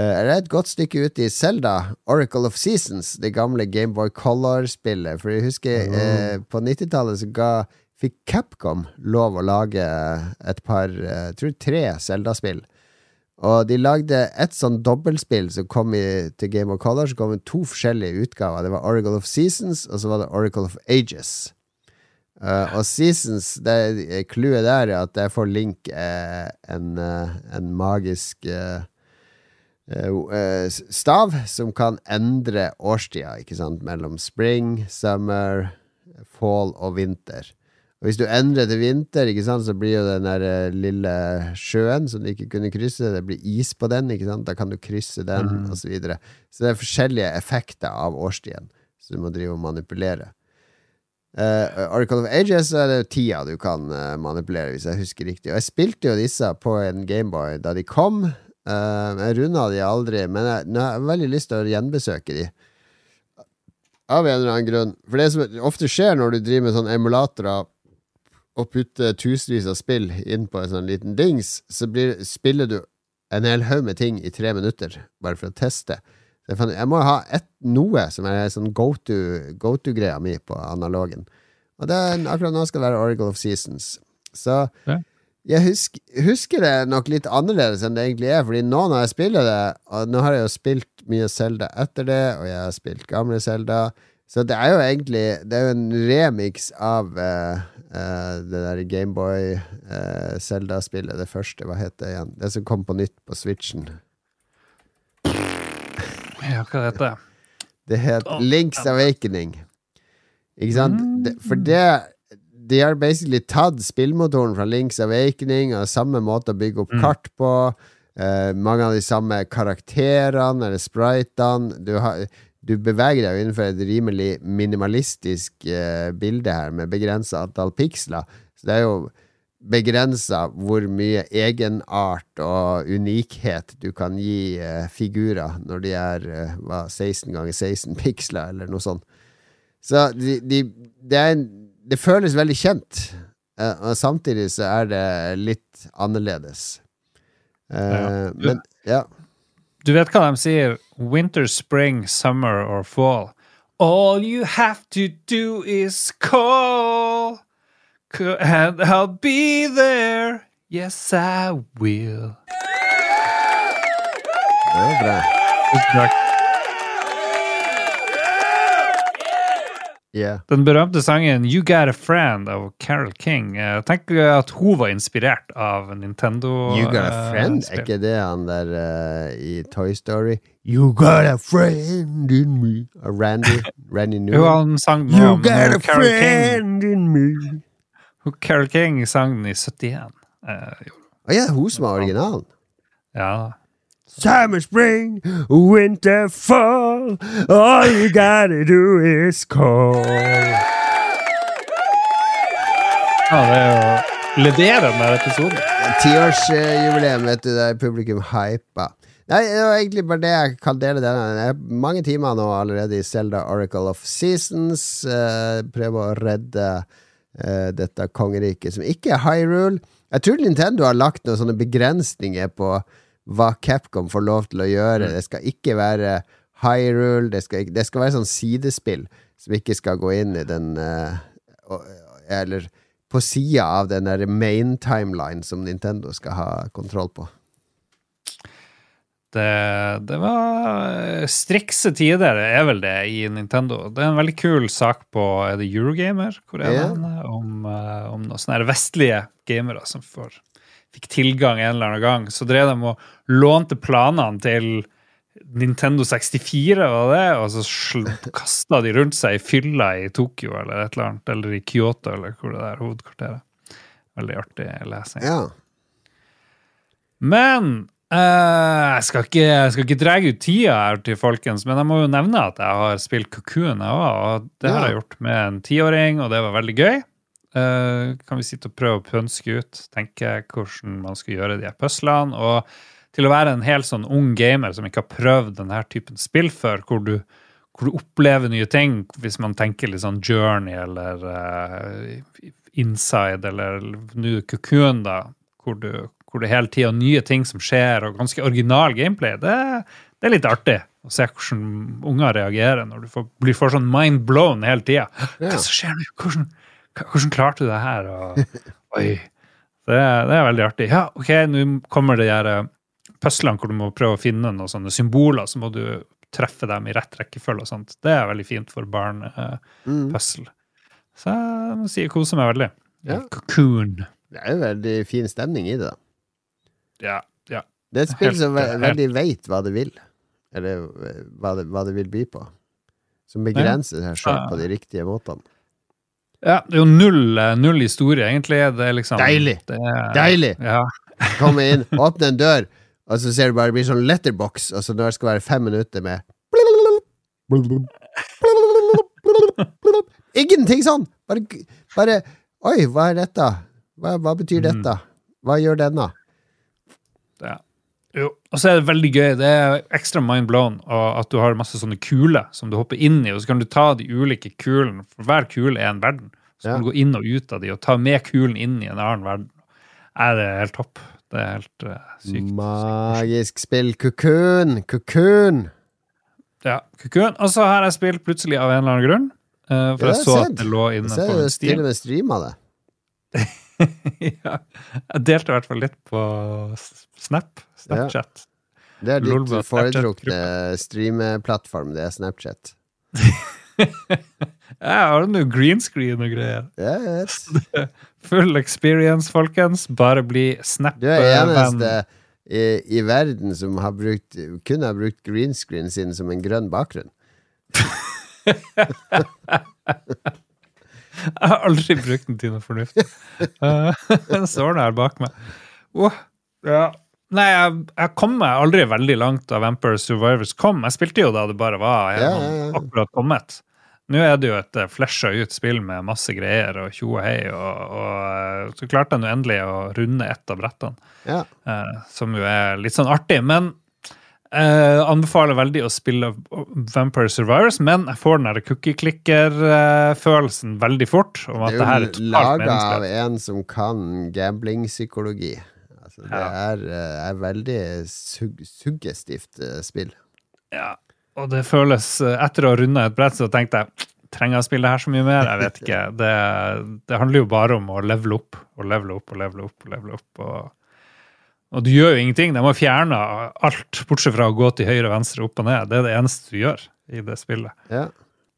er det et godt stykke ute i Zelda, Oracle of Seasons, det gamle Gameboy Color-spillet. For jeg husker eh, på 90-tallet så ga, fikk Capcom lov å lage et par, eh, jeg tror tre Zelda-spill. Og de lagde et sånn dobbeltspill som kom i, til Game of Color, så kom det to forskjellige utgaver. Det var Oracle of Seasons, og så var det Oracle of Ages. Uh, og Seasons, det clouet der er at jeg får Link uh, en, en, magisk stav som kan endre årstida, ikke sant, mellom spring, summer, fall og vinter. Og hvis du endrer til vinter, ikke sant, så blir jo den der lille sjøen som du ikke kunne krysse, det blir is på den, ikke sant, da kan du krysse den, mm. osv. Så, videre. så det er forskjellige effekter av årstiden, så du må drive og manipulere. Uh, Oracle of Ages er det tida du kan uh, manipulere, hvis jeg husker riktig. Og jeg spilte jo disse på en Gameboy da de kom. Uh, jeg runda de aldri, men jeg, jeg har veldig lyst til å gjenbesøke de. Av en eller annen grunn. For det som ofte skjer når du driver med sånne emulatorer og putter tusenvis av spill inn på en sånn liten dings, så blir, spiller du en hel haug med ting i tre minutter, bare for å teste. Jeg må ha et, noe som er sånn go to-greia go mi på analogen. Og er, akkurat nå skal det være Oracle of Seasons. Så ja. Jeg husker, husker, det nok litt annerledes enn det egentlig er, Fordi nå når jeg spiller det Og nå har jeg jo spilt mye Selda etter det, og jeg har spilt gamle Selda. Så det er jo egentlig Det er jo en remix av uh, uh, det der Gameboy-Selda-spillet. Uh, det første, hva heter det igjen? Det som kom på nytt på Switchen. Ja, hva heter det? Det het Links Awakening. Ikke sant? For det De har basically tatt spillmotoren fra Links Awakening og samme måte å bygge opp mm. kart på. Uh, mange av de samme karakterene eller spritene. Du, har, du beveger deg jo innenfor et rimelig minimalistisk uh, bilde her, med begrensa antall piksler. Så det er jo begrensa hvor mye egenart og unikhet du kan gi uh, figurer når de er hva, 16 ganger 16 piksler, eller noe sånt. Så de, de, det, en, det, føles veldig kjent, og samtidig så er det litt annerledes. Eh, ja. Men, ja. Du vet hva de sier? Winter, spring, summer or fall. All you have to do is call. And I'll be there. Yes, I will. Det var bra. Tusen Yeah. Den berømte sangen You Got A Friend av Carol King. Jeg tenker at hun var inspirert av Nintendo. You Got A Friend? Uh, er ikke det han der uh, i Toy Story? You got a friend in me. Uh, Randy? Randy [LAUGHS] Newman? Jo, han sang You got a Carol friend King. in me. Carol King sang den i 71. Eh, oh, ja, hun som var originalen? Ja. Summer, spring, winter, fall, all you gotta do is call. Ja, det er jo lederende episode. Tiårsjubileum, vet du, Det er publikum hypa. Nei, det var egentlig bare det jeg kan dele denne. Det er mange timer nå allerede i Selda Oracle of Seasons. Uh, prøve å redde uh, dette kongeriket, som ikke er Hyrule. Jeg tror Nintendo har lagt noen sånne begrensninger på hva Capcom får lov til å gjøre. Mm. Det skal ikke være Hyrule, det skal, det skal være sånn sidespill som ikke skal gå inn i den uh, Eller på sida av den der main timeline som Nintendo skal ha kontroll på. Det, det, var strikse tider, det er vel det, i Nintendo. Det er en veldig kul sak på Er det Eurogamer? Hvor er yeah. den? Om, eh, om noen sånne vestlige gamere som får, fikk tilgang en eller annen gang. Så drev de og lånte planene til Nintendo 64, var det, og så kasta de rundt seg i fylla i Tokyo eller et eller annet, eller i Kyoto, eller hvor det er hovedkvarteret. Veldig artig lesing. Ja. Men Uh, jeg, skal ikke, jeg skal ikke dra ut tida her til folkens, men jeg må jo nevne at jeg har spilt Cocoon. Og det ja. har jeg gjort med en tiåring, og det var veldig gøy. Uh, kan vi sitte og prøve å pønske ut, tenke hvordan man skal gjøre de puslene. Og til å være en helt sånn ung gamer som ikke har prøvd denne typen spill før, hvor du, hvor du opplever nye ting, hvis man tenker litt sånn Journey eller uh, Inside eller nå Cocoon, da, hvor du hvor det hele tida er nye ting som skjer, og ganske original gameplay. Det, det, er litt artig å se hvordan unger reagerer når du får, blir for sånn mind blown hele tida. Hva som skjer nå? Hvordan, hvordan, klarte du det her? Og, [LAUGHS] oi. Det, det, er veldig artig. Ja, OK, nå kommer det her eh, puslene hvor du må prøve å finne noen sånne symboler, så må du treffe dem i rett rekkefølge og sånt. Det er veldig fint for barn-puzzle. Uh, mm. Så jeg må si jeg koser meg veldig. Ja. Cocoon. Det er jo veldig fin stemning i det. da. Ja, ja. Det er et spill som ve eh, veldig veit hva det vil. Eller eh, hva det, hva det vil by på. Som begrenser seg sjøl på de riktige måtene. Ja. Det er jo null, eh, null historie, egentlig. Det er liksom Deilig. Det er, Deilig! Ja. [LAUGHS] Komme inn, åpne en dør, og så ser du bare det blir sånn letterbox. Altså når det skal være fem minutter med [LAUGHS] Ingenting sånn! Bare, bare Oi, hva er dette? Hva, hva betyr Mm. dette? Hva gjør denne? Jo, og så er det veldig gøy. Det er ekstra mind blown at du har masse sånne kuler som du hopper inn i, og så kan du ta de ulike kulene. For hver kule er en verden. Så Ja. kan du gå inn og ut av de og ta med kulen inn i en annen verden. Er det helt topp. Det er helt uh, sykt. Magisk spill. Kukun! Kukun! Ja, kukun. Og så har jeg spilt plutselig av en eller annen grunn. Uh, for Ja, jeg så sett. at det lå inne på en stil. til og med streama det. [LAUGHS] ja. Jeg delte i hvert fall litt på Snap. Snapchat. Det er ditt foretrukne streameplattform, det er Snapchat. [LAUGHS] Jeg har nå green screen og greier. Yes. [LAUGHS] Full experience, folkens. Bare bli snapper. Du er eneste i, i verden som har brukt, kun har brukt green screen sin som en grønn bakgrunn. [LAUGHS] Jeg har aldri brukt den til noe fornuftig. Den står der bak meg. Åh, ja. Nei, jeg, jeg kom meg aldri veldig langt da Vampire Survivors kom. Jeg spilte jo da det bare var Ja, ja, akkurat kommet. Nå er det jo et uh, flasha ut spill med masse greier og tjo og hei, og, og eh, så klarte jeg nå endelig å runde ett av brettene. Ja. uh, som jo er litt sånn artig. Men uh, anbefaler veldig å spille Vampire Survivors, men jeg får den der cookie-klikker-følelsen veldig fort. Om at Det det her er er jo laga av en som kan gamblingpsykologi. Altså, det er, eh, er veldig sug suggestivt eh, spill. Ja. Og det føles eh, Etter å ha runda et brett, så tenkte jeg trenger jeg å spille det her så mye mer? Jeg vet ikke. [LAUGHS] Det, det handler jo bare om å levele opp og levele opp og levele opp. Og levele opp og, og du gjør jo ingenting. De har fjerna alt, bortsett fra å gå til høyre, venstre, opp og ned. Det er det eneste du gjør i det spillet. Ja.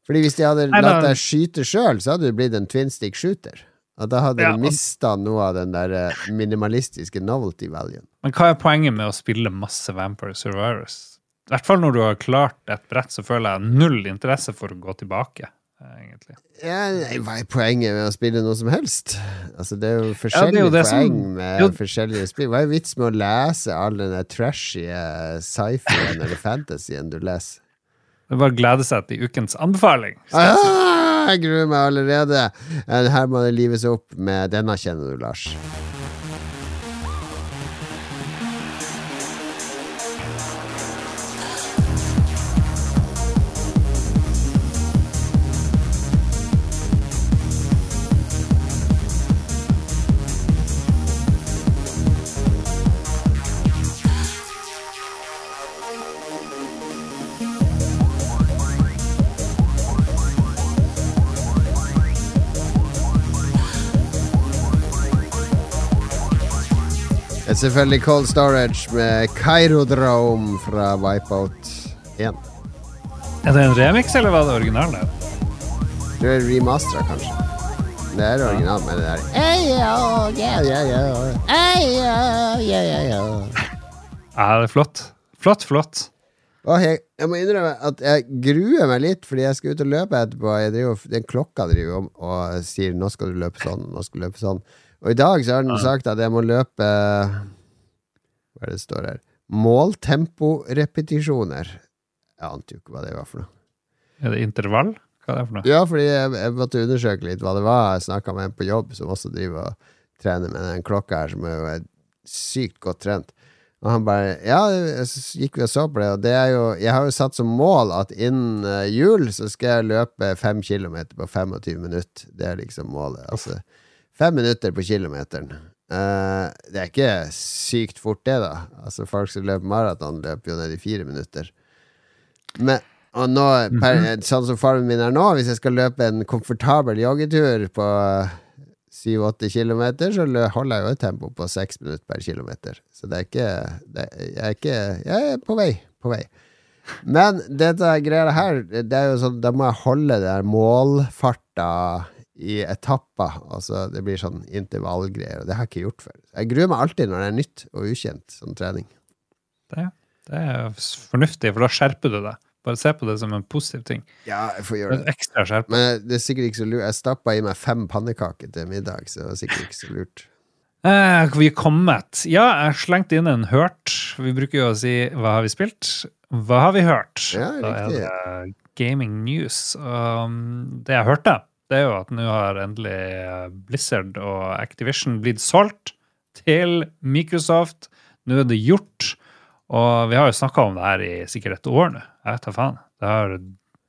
Fordi hvis de hadde latt deg skyte sjøl, så hadde du blitt en twin stick shooter. Og da hadde Ja, du og- mista noe av den der eh, minimalistiske novelty valuen. Men hva er poenget med å spille masse Vampire Survivors? I hvert fall når du har klart et brett, så føler jeg null interesse for å gå tilbake. eh, egentlig. Ja, nei, hva er poenget med å spille noe som helst? Altså, det er jo Ja, forskjellige er jo poeng som- med Jo. forskjellige spill. Hva er vits med å lese all den trashy eh, sci-fien eller fantasyen du leser? Det er bare å glede seg til ukens anbefaling. Ah, jeg gruer meg allerede! Eh, Her må det lives opp med denne, kjenner du, Lars. Selvfølgelig Cold Storage med Kairodrome fra Wipeout 1. Er det en remix, eller var det originalen? Det er remastera, kanskje. Det er originalen men det er Eyo, yeah, yeah, yeah. Eyo, yeah, yeah, yeah. Ja, det er flott. Flott, flott. Og jeg, jeg må innrømme at jeg gruer meg litt, fordi jeg skal ut og løpe etterpå. Jeg driver, den klokka driver om og sier 'nå skal du løpe sånn', 'nå skal du løpe sånn'. Og i dag så har den sagt at jeg må løpe Hva er det det står her? Måltemporepetisjoner. Jeg ante jo ikke hva det var for noe. Er det intervall? Hva er det for noe? Ja, fordi jeg, jeg måtte undersøke litt hva det var. Jeg snakka med en på jobb som også driver og trener med den klokka her, som er jo sykt godt trent. Og han bare Ja, så gikk vi og så på det, og det er jo Jeg har jo satt som mål at innen eh, jul så skal jeg løpe fem kilometer på 25 minutter. Det er liksom målet. Altså fem minutter på kilometeren. Uh, det er ikke sykt fort, det, da. Altså Folk som løper maraton, løper jo ned i fire minutter. Men og nå, per, sånn som farmen min er nå, hvis jeg skal løpe en komfortabel joggetur på 7-8 km, så holder jeg jo et tempo på 6 minutter per kilometer. Så det er ikke det, Jeg er ikke Jeg er på vei. På vei. Men dette greia her, det er jo sånn Da må jeg holde det der målfarta i etapper. Altså det blir sånn intervallgreier, og det har jeg ikke gjort før. Jeg gruer meg alltid når det er nytt og ukjent som trening. Det, det er fornuftig, for da skjerper du deg. Bare se på det som en positiv ting. Ja, jeg får gjøre er det. Ekstra skjerp. Men det er sikkert ikke så lurt. Jeg stappa i meg fem pannekaker til middag, så det var sikkert ikke så lurt. Eh, vi er kommet. Ja, jeg slengte inn en hørt. Vi bruker jo å si 'hva har vi spilt'? Hva har vi hørt? Ja, da er det gaming news. Um, det jeg hørte, det er jo at nå har endelig eh, Blizzard og Activision blitt solgt til Microsoft. Nå er det gjort. Og vi har jo snakka om det her i sikkert et år nå. Jeg vet da faen. Det har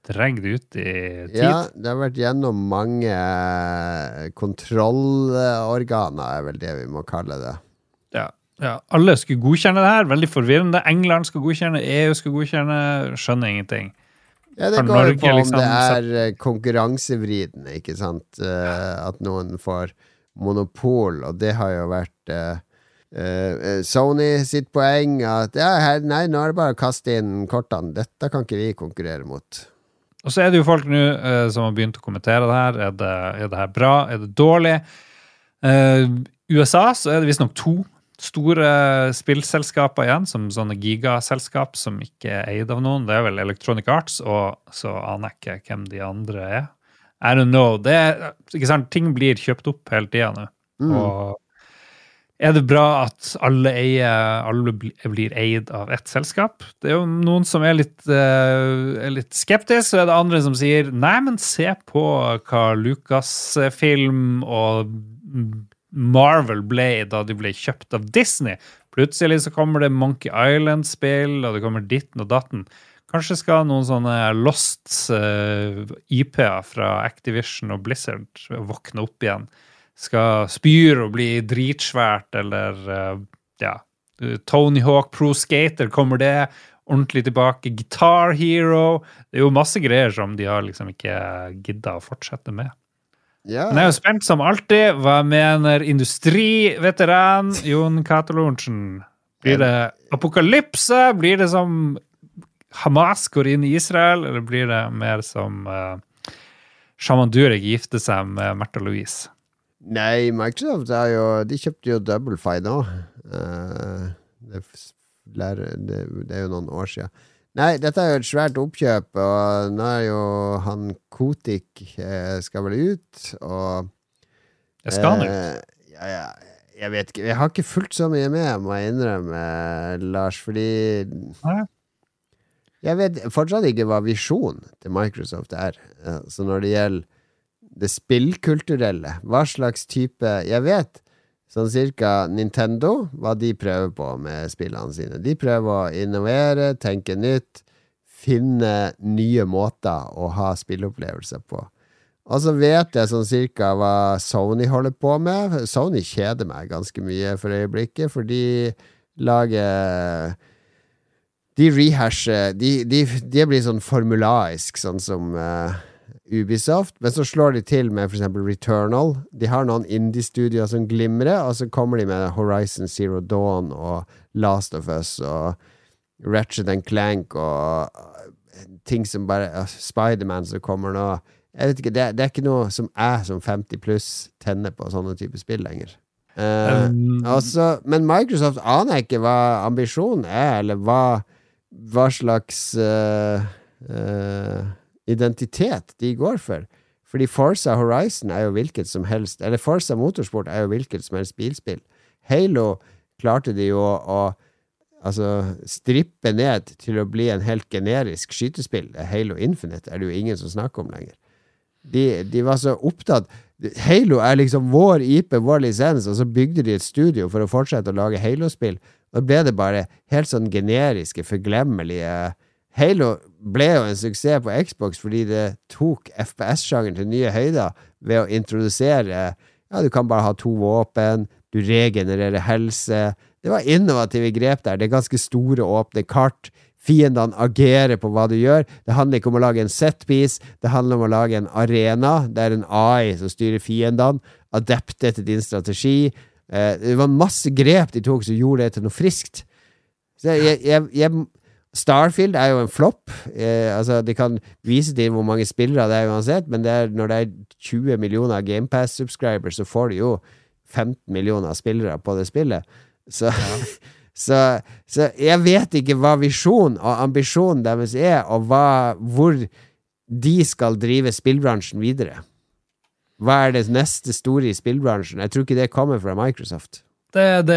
dregd ut i tid. Ja, det har vært gjennom mange eh, kontrollorganer, er vel det vi må kalle det. Ja, ja. Alle skulle godkjenne det her. Veldig forvirrende. England skal godkjenne, EU skal godkjenne. Skjønner ingenting. Ja, det går jo på om liksom det er eh, konkurransevridende, ikke sant? Uh, at noen får monopol, og det har jo vært uh, uh, Sony sitt poeng at ja, her, nei, nå er det bare å kaste inn kortene. Dette kan ikke vi konkurrere mot. Og så er det jo folk nå som har begynt å kommentere det her. Er det, er det her bra? Er det dårlig? USA så er det visstnok to store spillselskaper igjen, som sånne gigaselskap som ikke er eid av noen. Det er vel Electronic Arts, og så aner jeg ikke hvem de andre er. I don't know. Det er, ikke sant? Ting blir kjøpt opp hele tida nå. Mm. Og er det bra at alle, eier, alle blir eid av ett selskap? Det er jo noen som er litt, eh, er litt skeptisk, så er det andre som sier nei, men se på hva Lucasfilm og Marvel ble da de ble kjøpt av Disney. Plutselig så kommer det Monkey Island-spill, og det kommer ditten og datten. Kanskje skal noen sånne lost uh, IP-er fra Activision og Blizzard våkne opp igjen. Skal spyre og bli dritsvært, eller uh, ja Tony Hawk Pro Skater, kommer det ordentlig tilbake? Guitar Hero Det er jo masse greier som de har liksom ikke gidda å fortsette med. Ja, Men jeg er jo spent som alltid. Hva mener industriveteran Jon Cato Lorentzen? Blir det apokalypse? Blir det som Hamas går inn i Israel, eller blir det mer som uh, Shaman Durek gifter seg med Märtha Louise? Nei, Microsoft er jo De kjøpte jo Double Fine òg. Uh, det, det, det er jo noen år siden. Nei, dette er jo et svært oppkjøp, og nå er jo han Kotik eh, skal vel ut, og Det skal han ut. Eh, ja, ja, jeg vet ikke. Jeg har ikke fulgt så mye med, må jeg innrømme, Lars, fordi Nei. Jeg vet fortsatt ikke hva visjonen til Microsoft er. Eh, Så når det gjelder det spillkulturelle, hva slags type Jeg vet sånn cirka Nintendo, hva de prøver på med spillene sine. De prøver å innovere, tenke nytt, finne nye måter å ha spilleopplevelser på. Og så vet jeg sånn cirka hva Sony holder på med. Sony kjeder meg ganske mye for øyeblikket, for de lager De rehasher De, de, de blir sånn formulaisk, sånn som eh, Ubisoft, men så slår de til med eksempel Returnal. De har noen indie-studioer som glimrer, og så kommer de med Horizon Zero Dawn og Last of Us og Ratchet and Clank og uh, ting som bare uh, Spiderman som kommer nå. Jeg vet ikke, det, det er ikke noe som jeg som 50 pluss tenner på sånne typer spill lenger. Uh, Um, også, men Microsoft aner jeg ikke hva ambisjonen er, eller hva, hva slags uh, eh, identitet de går for. Fordi Forza Horizon er jo hvilket som helst Eller Forza Motorsport er jo hvilket som helst bilspill. Halo klarte de jo å, å altså, strippe ned til å bli en helt generisk skytespill. Halo Infinite er det jo ingen som snakker om lenger. De, de var så opptatt Halo er liksom vår IP, vår lisens, og så bygde de et studio for å fortsette å lage Halo-spill. Da ble det bare helt sånn generiske, forglemmelige Halo ble jo en suksess på Xbox fordi det tok FPS-sjangeren til nye høyder ved å introdusere Ja, du kan bare ha to våpen, du regenererer helse. Det var innovative grep der. Det er ganske store, åpne kart. Fiendene agerer på hva du gjør. Det handler ikke om å lage en setpiece, det handler om å lage en arena. Det er en AI som styrer fiendene. Adepte til din strategi. Eh, det var masse grep de tok som gjorde det til noe friskt. Så jeg, jeg, jeg, Starfield er jo en flopp. Eh, altså, de kan vise til hvor mange spillere det er uansett, men det er, når det er 20 millioner GamePass-subscribers, så får du jo 15 millioner spillere på det spillet. Så, [LAUGHS] så, så jeg vet ikke hva visjonen og ambisjonen deres er, og hva, hvor de skal drive spillbransjen videre. Hva er det neste store i spillbransjen? Jeg tror ikke det kommer fra Microsoft. Det, det,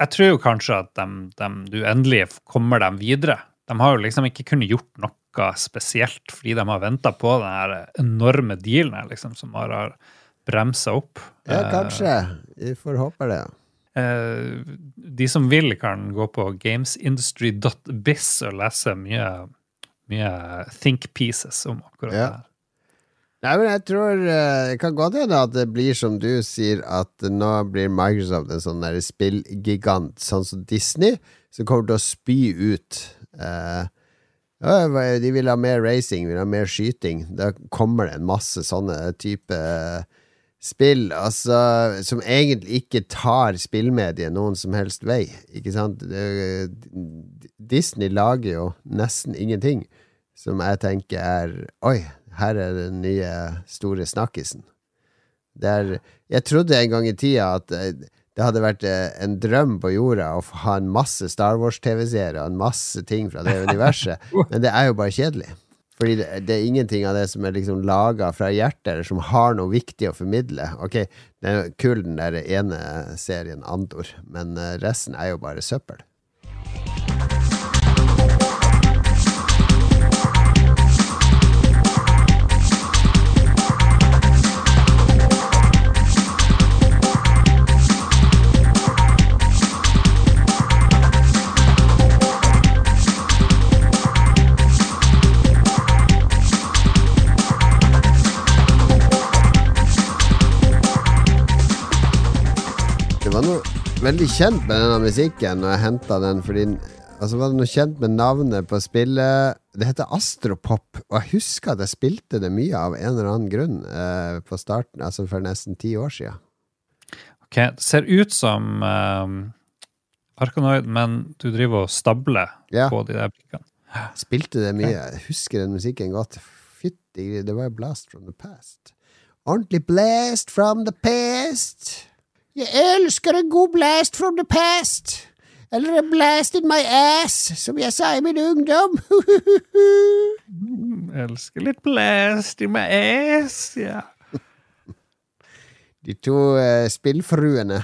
jeg tror jo kanskje at de, de, du endelig kommer dem videre. De har jo liksom ikke kunnet gjort noe spesielt fordi de har venta på den enorme dealen liksom, som har, har bremsa opp. Ja, kanskje. Vi får håpe det. Eh, de som vil, kan gå på gamesindustry.biz og lese mye, mye think pieces om akkurat Ja. det her. Nei, men jeg tror eh, Det kan godt hende at det blir som du sier, at nå blir Microsoft en sånn spillgigant, sånn som Disney, som kommer til å spy ut eh, De vil ha mer racing, vil ha mer skyting. Da kommer det en masse sånne type eh, spill altså, som egentlig ikke tar spillmediet noen som helst vei. Ikke sant? Disney lager jo nesten ingenting som jeg tenker er Oi, her er den nye store snakkisen. Det er, jeg trodde en gang i tida at eh, det hadde vært eh, en drøm på jorda å ha en masse Star Wars-TV-seere og en masse ting fra det universet, [LAUGHS] men det er jo bare kjedelig. Fordi det, det er ingenting av det som er liksom laga fra hjertet, eller som har noe viktig å formidle. Ok, det er kul den der ene serien Andor, men eh, resten er jo bare søppel. Veldig kjent med denne musikken når jeg henta den, fordi Altså var det noe kjent med navnet på spillet. Det heter Astropop, og jeg husker at jeg spilte det mye av en eller annen grunn eh, på starten, altså for nesten ti år siden. Ok, Det ser ut som eh, Arkanoid, men du driver og stabler Ja. på de der brikkene. Spilte det mye. Jeg husker den musikken godt. Fytti Det var jo Blast from the Past. Ordentlig blast from the past. Jeg elsker en god blast from the past. Eller en blast in my ass, som jeg sa i min ungdom. [LAUGHS] Elsker litt blast in my ass, ja. De to uh, spillfruene.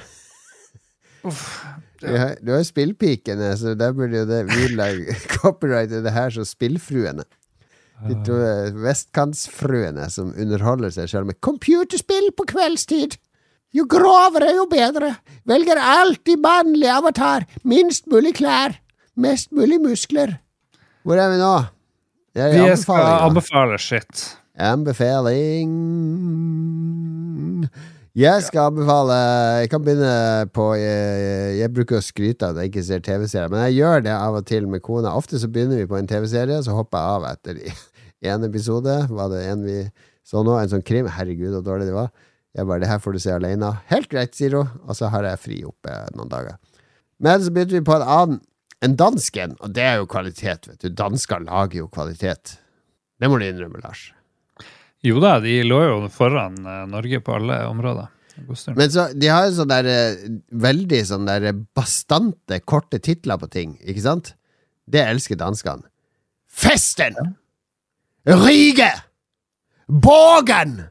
Du har, du har spillpikene, så der burde jo det vi lage [LAUGHS] copyrighte det her som spillfruene. De to uh, vestkantsfruene som underholder seg selv med computerspill på kveldstid. Jo grovere, jo bedre. Velger alltid mannlig avatar. Minst mulig klær. Mest mulig muskler. Hvor er vi nå? Er Vi skal anbefale shit. Anbefaling Jeg skal anbefale Jeg kan begynne på Jeg, jeg bruker å skryte av at jeg ikke ser TV-serier, men jeg gjør det av og til med kona. Ofte så begynner vi på en TV-serie, så hopper jeg av etter [LAUGHS] én episode. Var det en vi så nå? En sånn krim? Herregud, så dårlig det var. Jeg bare 'Det her får du se alene'. Helt greit, sier hun. Og så har jeg fri oppe noen dager. Men så begynte vi på en annen. En dansk en, og det er jo kvalitet, vet du. Dansker lager jo kvalitet. Det må du innrømme, Lars. Jo da, de lå jo foran eh, Norge på alle områder. en. Men så, de har jo sånn der eh, veldig sånn der bastante, korte titler på ting, ikke sant? Det elsker danskene. Festen! Rige! Bågen!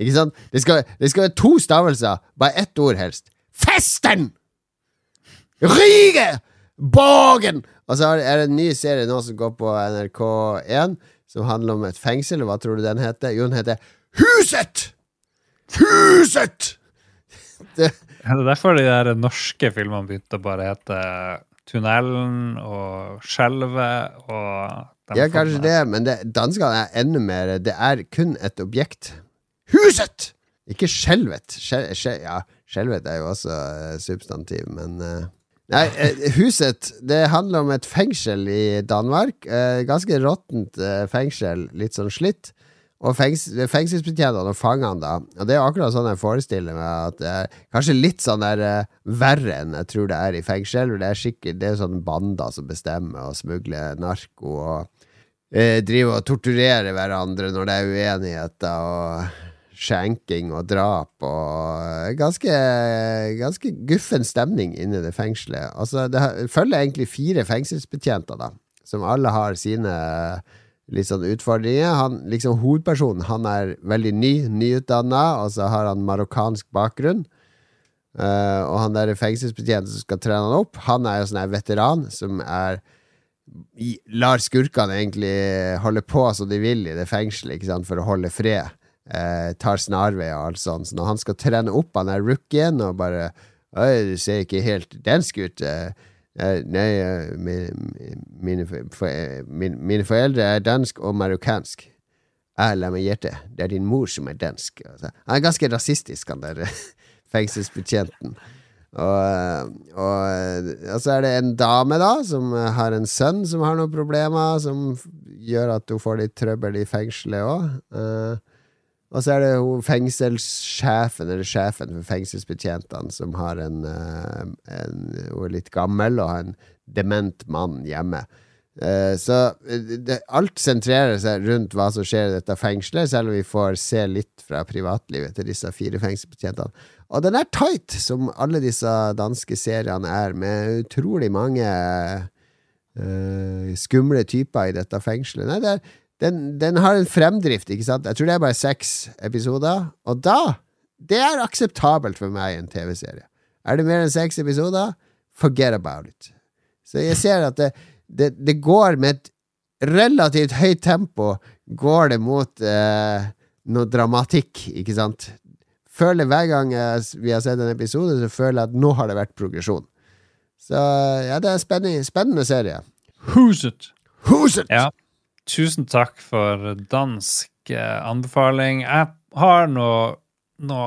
Ikke sant? Det skal, det skal være to stavelser, bare ett ord helst. Festen! Rige! Bågen! Og så er det en ny serie nå som går på NRK1, som handler om et fengsel. Hva tror du den heter? Jo, den heter Huset! Huset! [LAUGHS] Det, Er det derfor de der norske filmene begynte å bare hete Tunnelen og Skjelvet og ja, kanskje det, men det, danskene er enda mer Det er kun et objekt. Huset! Ikke skjelvet. Skjel, skjel, ja, skjelvet er jo også eh, substantiv, men eh, Nei, eh, huset Det handler om et fengsel i Danmark. ganske råttent fengsel, litt sånn slitt. Og fengs, fengselsbetjentene og fangene, da. Og det er akkurat sånn jeg forestiller meg at det er kanskje litt sånn der verre enn jeg tror det er i fengsel. Det er skikkelig, det er sånn bander som bestemmer og smugler narko og driver og torturerer hverandre når det er uenigheter og skjenking og drap og ganske, ganske guffen stemning inni det fengselet. Altså, det følger egentlig fire fengselsbetjenter, da, som alle har sine litt sånn utfordringer. Han, liksom Hovedpersonen han er veldig ny, nyutdanna, og så har han marokkansk bakgrunn. Uh, og han der fengselsbetjenten som skal trene han opp, han er jo sånn veteran som er lar skurkene egentlig holde på som de vil i det fengselet, ikke sant, for å holde fred. Uh, tar snarveier og alt sånt. Så når han skal trene opp han er rookien og bare Oi, du ser ikke helt dansk ut. Eh, nei, mine, for, mine, mine, foreldre er dansk og marokkansk. Jeg, la meg gjette, det er din mor som er dansk. Altså, han er ganske rasistisk, han der [LAUGHS] fengselsbetjenten. Og, og, og, så er det en dame, da, som har en sønn som har noen problemer, som gjør at hun får litt trøbbel i fengselet òg. Uh, og så er det hun fengselssjefen, eller sjefen for fengselsbetjentene, som har en, uh, en Hun er litt gammel og har en dement mann hjemme. Uh, så det, alt sentrerer seg rundt hva som skjer i dette fengselet, selv om vi får se litt fra privatlivet til disse fire fengselsbetjentene. Og den er tight, som alle disse danske seriene er, med utrolig mange uh, skumle typer i dette fengselet. Nei, det er, den, den, har en fremdrift, ikke sant? Jeg tror det er bare seks episoder. Og da Det er akseptabelt for meg i en TV-serie. Er det mer enn seks episoder? Forget about it. Så jeg ser at det, det, det går med et relativt høyt tempo Går det mot eh, noe dramatikk, ikke sant? føler hver gang vi har sett en episode, så føler jeg at nå har det vært progresjon. Så ja, det er en spennende, spennende serie. Who's it? Who's it? Ja. Tusen takk for dansk eh, anbefaling. Jeg har noe, noe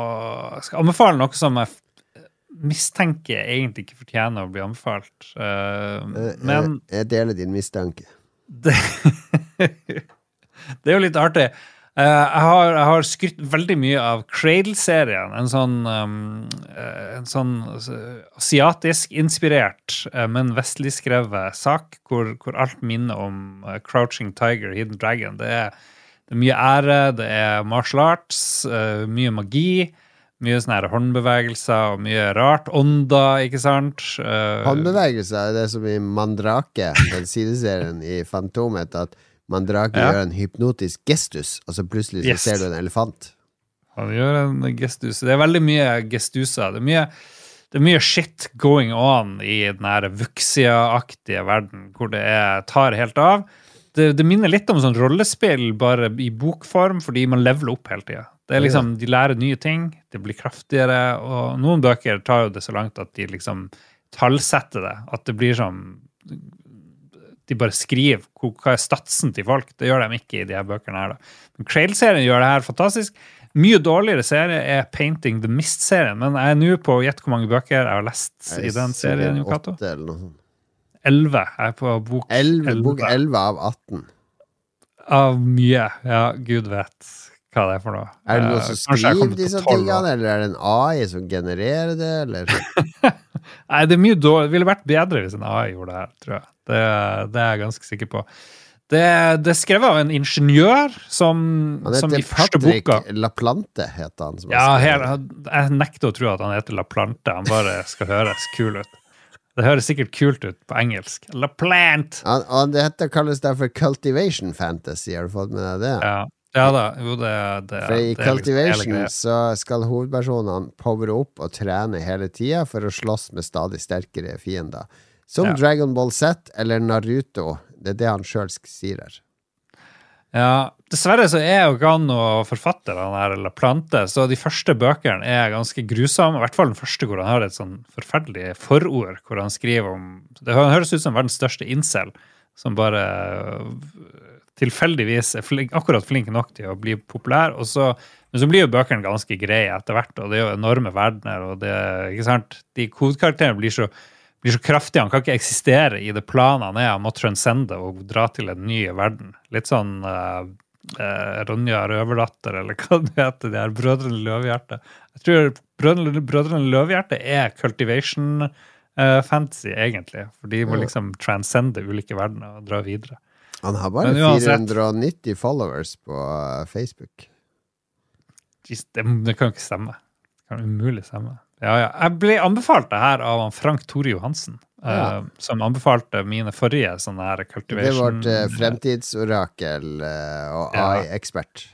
Jeg skal anbefale noe som jeg mistenker egentlig ikke fortjener å bli anbefalt. Uh, men jeg, jeg, deler din mistanke. Det, [LAUGHS] det er jo litt artig. Uh, jeg, har, jeg, har, skrytt veldig mye av Cradle-serien. En sånn, um, en sånn asiatisk inspirert, uh, men vestligskrevet sak hvor, hvor, alt minner om uh, Crouching Tiger, Hidden Dragon. Det er, det er mye ære, det er martial arts, mye magi. Mye sånne her håndbevegelser og mye rart. Ånder, ikke sant? håndbevegelser er det som i Mandrake, den sideserien i Fantomet. at Mandrake ja. gjør en hypnotisk gestus, og så plutselig så yes. ser du en elefant. Han gjør en gestus. Det er veldig mye gestuser. Det er mye, det er mye shit going on i den Vuxia-aktige verden, hvor det er, tar helt av. Det, det, minner litt om sånn rollespill, bare i bokform, fordi man leveler opp hele tida. Det er liksom, De lærer nye ting, det blir kraftigere, og noen bøker tar jo det så langt at de liksom tallsetter det. At det blir sånn de bare skriver hva er statsen til folk. Det gjør de ikke i de her bøkene. her da. Men Crail-serien gjør det her fantastisk. Mye dårligere serie er Painting the Mist-serien, men jeg er nå på gjett hvor mange bøker jeg har lest i den serien. Kato. Elleve. Jeg er på bok 11. Bok 11 av 18. Av mye. Ja, gud vet hva det er for noe. Er det noen som eh, skriver disse tingene, eller er det en AI som genererer det, eller? [LAUGHS] [LAUGHS] Nei, det er mye dårlig. Det ville vært bedre hvis en AI gjorde det her, tror jeg. Det, det er jeg ganske sikker på. Det, det, er skrevet av en ingeniør som, som i første boka LaPlante heter han. ja, her, jeg nekter å tro at han heter LaPlante. Han bare skal høres kul ut. Det høres sikkert kult ut på engelsk. LaPlant! Ja, og dette kalles derfor cultivation fantasy. Har du fått med deg det? Ja, ja da. Jo, det, det, for I det, cultivation liksom så skal hovedpersonene powere opp og trene hele tida for å slåss med stadig sterkere fiender. Som ja. Dragon Ball Z eller Naruto. Det er det han sjøl sier her. Ja, dessverre så er jo ikke han forfatter, han her, eller plante, så de første bøkene er ganske grusomme. I hvert fall den første hvor han har et sånn forferdelig forord, hvor han skriver om Det høres ut som verdens største incel, som bare tilfeldigvis er flink, akkurat flink nok til å bli populær. og så men så blir jo bøkene ganske greie etter hvert, og det er jo enorme verdener. og det, ikke sant? De kodekarakterene blir så blir så kraftige. Han kan ikke eksistere i det planet han er. Han må transcende og dra til en ny verden. Litt sånn uh, uh, Ronja Røverdatter, eller hva det heter. De her Brødrene Løvehjerte. Jeg tror Brødrene, Brødrene Løvehjerte er cultivation uh, fantasy, egentlig. For de må liksom transcende ulike verdener og dra videre. Han har bare 490 followers på Facebook. Jeez, det, det kan jo ikke stemme. Det kan umulig stemme. Ja, ja. Jeg ble anbefalt det her av Frank Tore Johansen. Ja. uh, som anbefalte mine forrige sånne her Det er vårt eh, fremtidsorakel uh, og. AI-ekspert.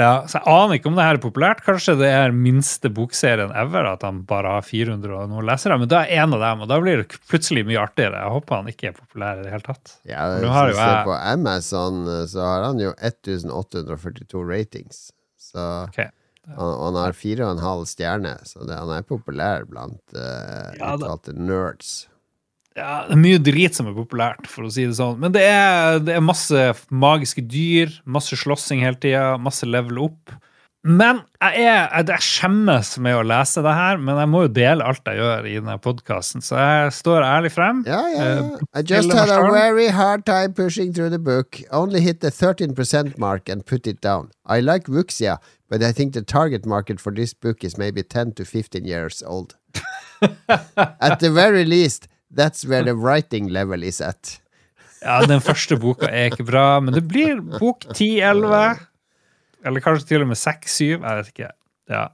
Ja, så Jeg aner ikke om det her er populært. Kanskje det er minste bokserien ever, at han bare har 400 og noen lesere. Men da er en av dem, og da blir det plutselig mye artigere. Jeg håper han ikke er populær i det hele tatt. Ja, Nå har du jo ser jeg- på Amazon, så har han jo 1842 ratings. Så okay. han, og han har fire og en halv stjerne, så det, han er populær blant uh, Ja, uttalte nerds. Ja, det er mye drit som er populært, for å si det sånn. Men det er, det er masse magiske dyr, masse slåssing hele tida, masse level up. Men jeg, er, jeg, skjemmes med å lese det her, men jeg må jo dele alt jeg gjør i denne podkasten, så jeg står ærlig frem. Ja, ja, ja. Eh, I just had a very hard time pushing through the book. Only hit the 13% mark and put it down. I like Wuxia, but I think the target market for this book is maybe 10 to 15 years old. [LAUGHS] at the very least, that's where the writing level is at. Ja, den første boka er ikke bra, men det blir bok 10-11. Eller kanskje til og med 6-7. Jeg vet ikke. Ja,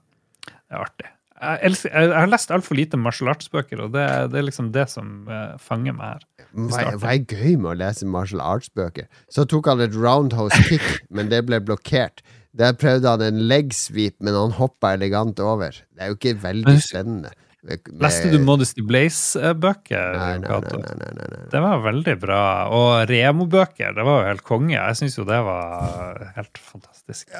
det er artig. Jeg, elsker, jeg, jeg har lest altfor lite martial arts-bøker, og det, det er liksom det som eh, fanger meg her. Hva hva er gøy med å lese martial arts-bøker? Så tok han et roundhouse kick, men det ble blokkert. Der prøvde han en leg sweep, men han hoppa elegant over. Det er jo ikke veldig spennende. Leste du Modesty Blaze-bøker? Nei, nei, nei, nei. Det var veldig bra. Og Remo-bøker, det var jo helt konge. Jeg syns jo det var helt fantastisk.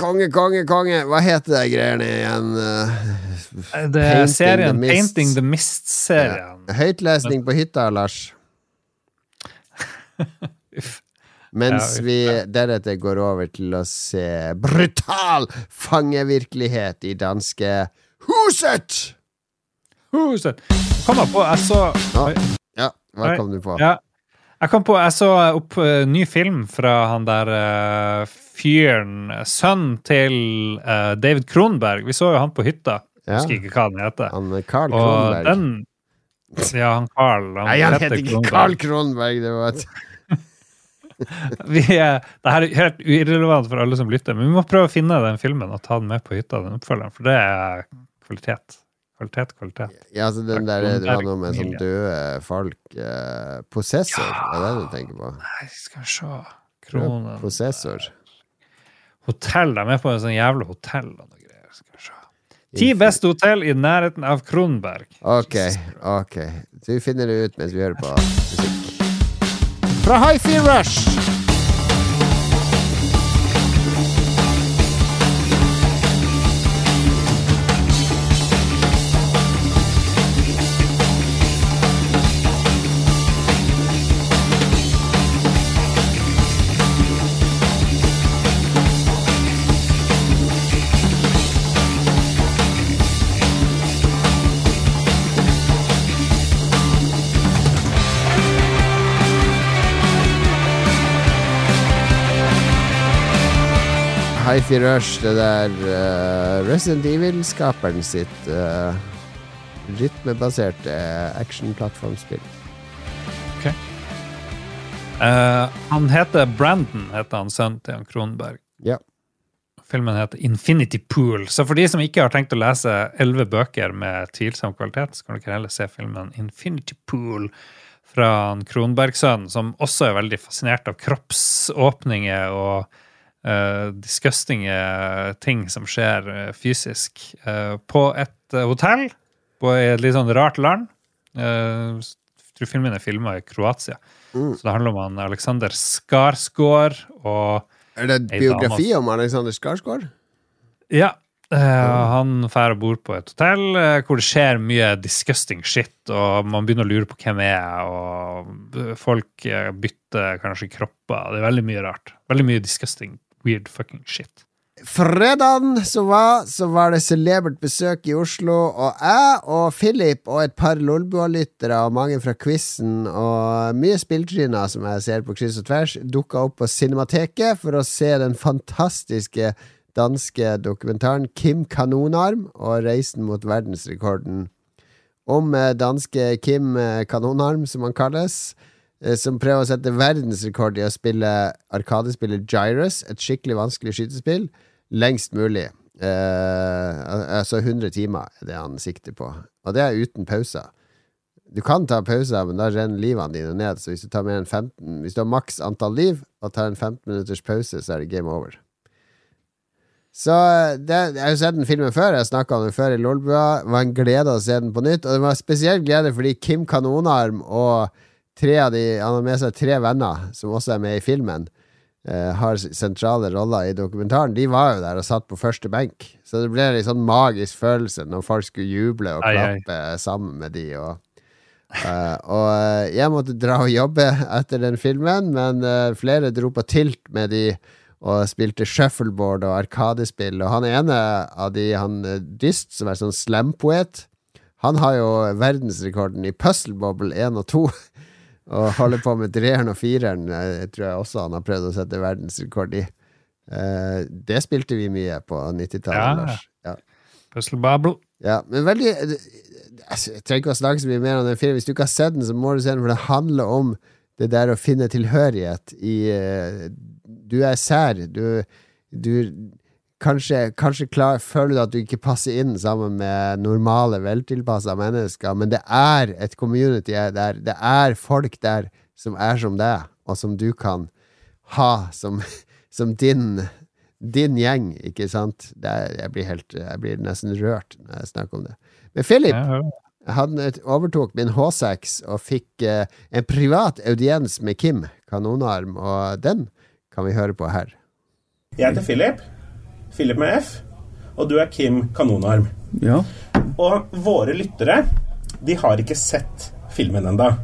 Konge, konge, konge! Hva heter de greiene igjen? Uh, Det er serien the Painting the Mist-serien. Høytlesning på hytta, Lars. [LAUGHS] Uff. Mens Ja, vi deretter går over til å se brutal fangevirkelighet i danske Huset! Huset. Kom jeg på, jeg så Ja. Ja, hva kom du på? Ja. Jeg kom på, jeg så opp uh, ny film fra han der uh, fyren, sønnen til uh, David Kronberg. Vi så jo han på hytta. Ja. Husker ikke hva han heter. Han er Carl Og Kronberg. den Ja, han Carl. Han Nei, han heter heter ikke Kronberg. Carl Kronberg, det var et [LAUGHS] Vi er, det her er helt irrelevant for alle som lytter, men vi må prøve å finne den filmen og ta den med på hytta, den oppfølgeren, for det er kvalitet. Kvalitet, kvalitet. Ja, altså den der du har noe med sånn døde folk eh, Possessor, er det du tenker på? Nei, skal vi se Kronen Possessor. Hotell. De er på en sånn jævla hotell og noe greier. Skal vi se. Ti beste hotell i nærheten av Kronberg. Ok, ok. Vi finner det ut mens vi hører på musikk. Fra High-Fear Rush! Hi-Fi Rush, det der uh, Resident Evil-skaperen sitt uh, rytmebaserte action-plattformspill. Eh, han heter Brandon, heter han sønnen til han Kronberg. Ja. Filmen heter Infinity Pool. Så for de som ikke har tenkt å lese elleve bøker med tvilsom kvalitet, så kan dere heller se filmen Infinity Pool fra Kronberg-sønnen, som også er veldig fascinert av kroppsåpninger og uh, disgustinge ting som skjer eh, fysisk. Eh, på et eh, hotell på et litt sånn rart land. Eh, jeg tror filmen er filma i Kroatia. Mm. Så det handler om han Alexander Skarsgård og Er det Ei biografi om Alexander Skarsgård? Ja. Mm. han drar bor på et hotell eh, hvor det skjer mye disgusting shit, og man begynner å lure på hvem jeg er, og eh, folk eh, bytter kanskje kropper. Det er veldig mye rart. Veldig mye disgusting, weird fucking shit. Fredagen som var, så var det celebert besøk i Oslo, og jeg og Philip og et par Lolbua-lyttere og mange fra quizen og mye spilltryner som jeg ser på kryss og tvers, dukka opp på Cinemateket for å se den fantastiske danske dokumentaren Kim Kanonarm og Reisen mot verdensrekorden. Om eh, danske Kim eh, Kanonarm, som han kalles som prøver å sette verdensrekord i å spille arkadespillet Gyrus, et skikkelig vanskelig skytespill, lengst mulig. Uh, altså 100 timer er det han sikter på. Og det er uten pauser. Du kan ta pauser, men da renner livene dine ned. Så hvis du tar mer enn 15 Hvis du har maks antall liv og tar en 15 minutters pause, så er det game over. Så det, Jeg har jo sett den filmen før. Jeg snakka om den før i Lolbua. Det var en glede å se den på nytt. Og det var spesielt glede fordi Kim Kanonarm og tre av de Han har med seg tre venner som også er med i filmen. Uh, har sentrale roller i dokumentaren. De var jo der og satt på første benk. Så det ble en sånn magisk følelse når folk skulle juble og klappe ai, ai. sammen med de. Og, uh, og uh, jeg måtte dra og jobbe etter den filmen, men flere dro på tilt med de og spilte shuffleboard og arkadespill. Og han ene av de, han Dyst, som er sånn slampoet, han har jo verdensrekorden i Puzzle Bobble 1 og 2. Og holder på med treeren og fireren. Jeg tror jeg også han har prøvd å sette verdensrekord i. Uh, det spilte vi mye på 90-tallet, ja. ja. Puzzle Bubble. Ja, men veldig altså, Jeg trenger ikke å snakke så mye mer om den filmen. Hvis du ikke har sett den, så må du se den, for det handler om det der å finne tilhørighet i uh, Du er sær. Du, du Kanskje, kanskje klar, føler du at du ikke passer inn sammen med normale, veltilpassa mennesker, men det er et community der. Det er folk der som er som deg, og som du kan ha som, [LAUGHS] som din, din gjeng, ikke sant? Er, jeg, blir helt, jeg blir nesten rørt når jeg snakker om det. Men Philip han overtok min H6 og fikk eh, en privat audiens med Kim Kanonarm, og den kan vi høre på her. Jeg heter Philip. Philip med F, og du er Kim Kanonarm. Ja. Og våre lyttere, de har ikke sett filmen enda.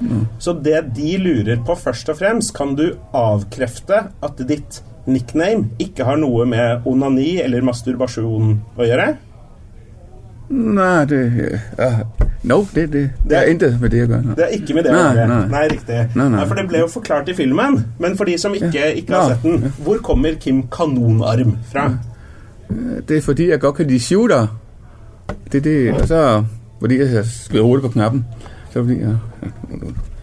Mm. Så det de lurer på først og fremst, kan du avkrefte at ditt nickname ikke har noe med onani eller masturbasjon å gjøre? Nei, det ja. No, det, det, det, er intet med det å gjøre. Det er ikke med det å gjøre. Nei, nei. nei, riktig. Nei, nei. For det ble jo forklart i filmen. Men for de som ikke, ikke har sett den, hvor kommer Kim Kanonarm fra? Det er fordi jeg godt kan lide shooter. Det er det, og så fordi jeg skriver rolig på knappen. Så fordi jeg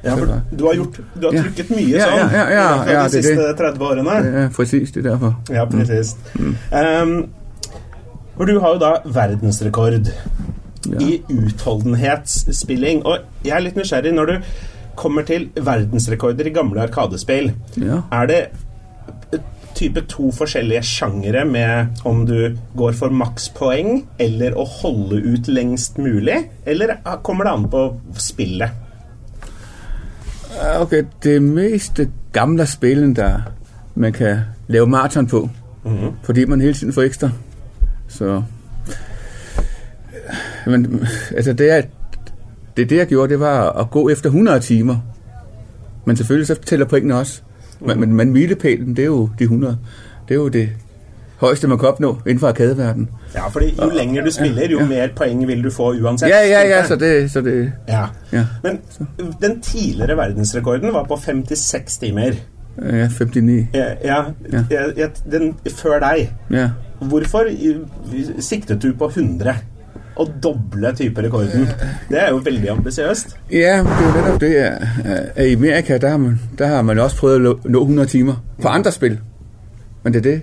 ja, for du har, gjort, du har trykket mye sånn ja, ja, ja, ja, de siste 30 årene. Ja, presis. Det er derfor. Ja, presis. Mm. Um, for du har jo da verdensrekord ja. i utholdenhetsspilling. Og jeg er litt nysgjerrig når du kommer til verdensrekorder i gamle Arkadespill. Ja. Er det type to forskjellige sjangere med om du går for makspoeng eller å holde ut lengst mulig, eller kommer det an på spillet? Ok, det meste gamle spillene der man kan lave maraton på, mm -hmm. fordi man hele tiden får ekstra så men altså det, jeg, det, det jeg gjorde, det var at gå efter 100 timer. Men selvfølgelig så tæller pointene også. Men, men, men milepælen, det er jo de 100. Det er jo det høyeste man kan oppnå inden for arkadeverdenen. Ja, fordi jo lenger du spiller, jo ja. ja. mer poeng vil du få uansett. Ja, ja, ja, så det... Så det ja. Men den tidligere verdensrekorden var på 56 timer. Ja, 59. Ja, ja, ja. den før deg. Ja. Hvorfor siktet du på 100? Å doble type rekorden. Det er jo veldig ambisiøst. Ja, det er jo nettopp det. I Amerika der har, man, der har man også prøvd å nå 100 timer på andre spill. Men det er det.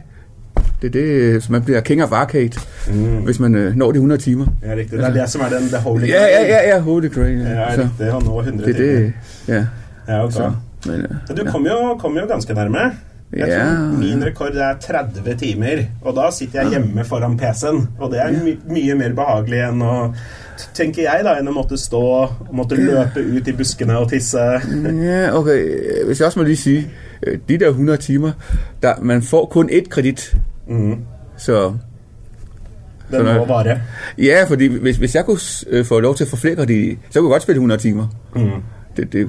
Det er det, som man blir king of arcade mm. hvis man uh, når de 100 timer. Ja, riktig. Det er det som er den the holy grail. Ja, ja, ja, holy grail. Ja, ja riktig. Å nå 100 det, timer. Det, ja. ja okay. så, men, uh, du kom jo, kom jo ganske nærme. Jeg yeah. min rekord er 30 timer, og da sitter jeg hjemme foran PC-en. Og det er my mye mer behagelig enn å tenker jeg, da, enn å måtte stå og måtte løpe ut i buskene og tisse. ja, ok. Hvis jeg også må lige si øh, De der 100 timer der, Man får kun ett kreditt. Mm. Så Den må vare. Ja, fordi hvis, hvis jeg kunne øh, få lov til å få flere kreditter, så kunne jeg godt spille 100 timer. Mm. Det, det,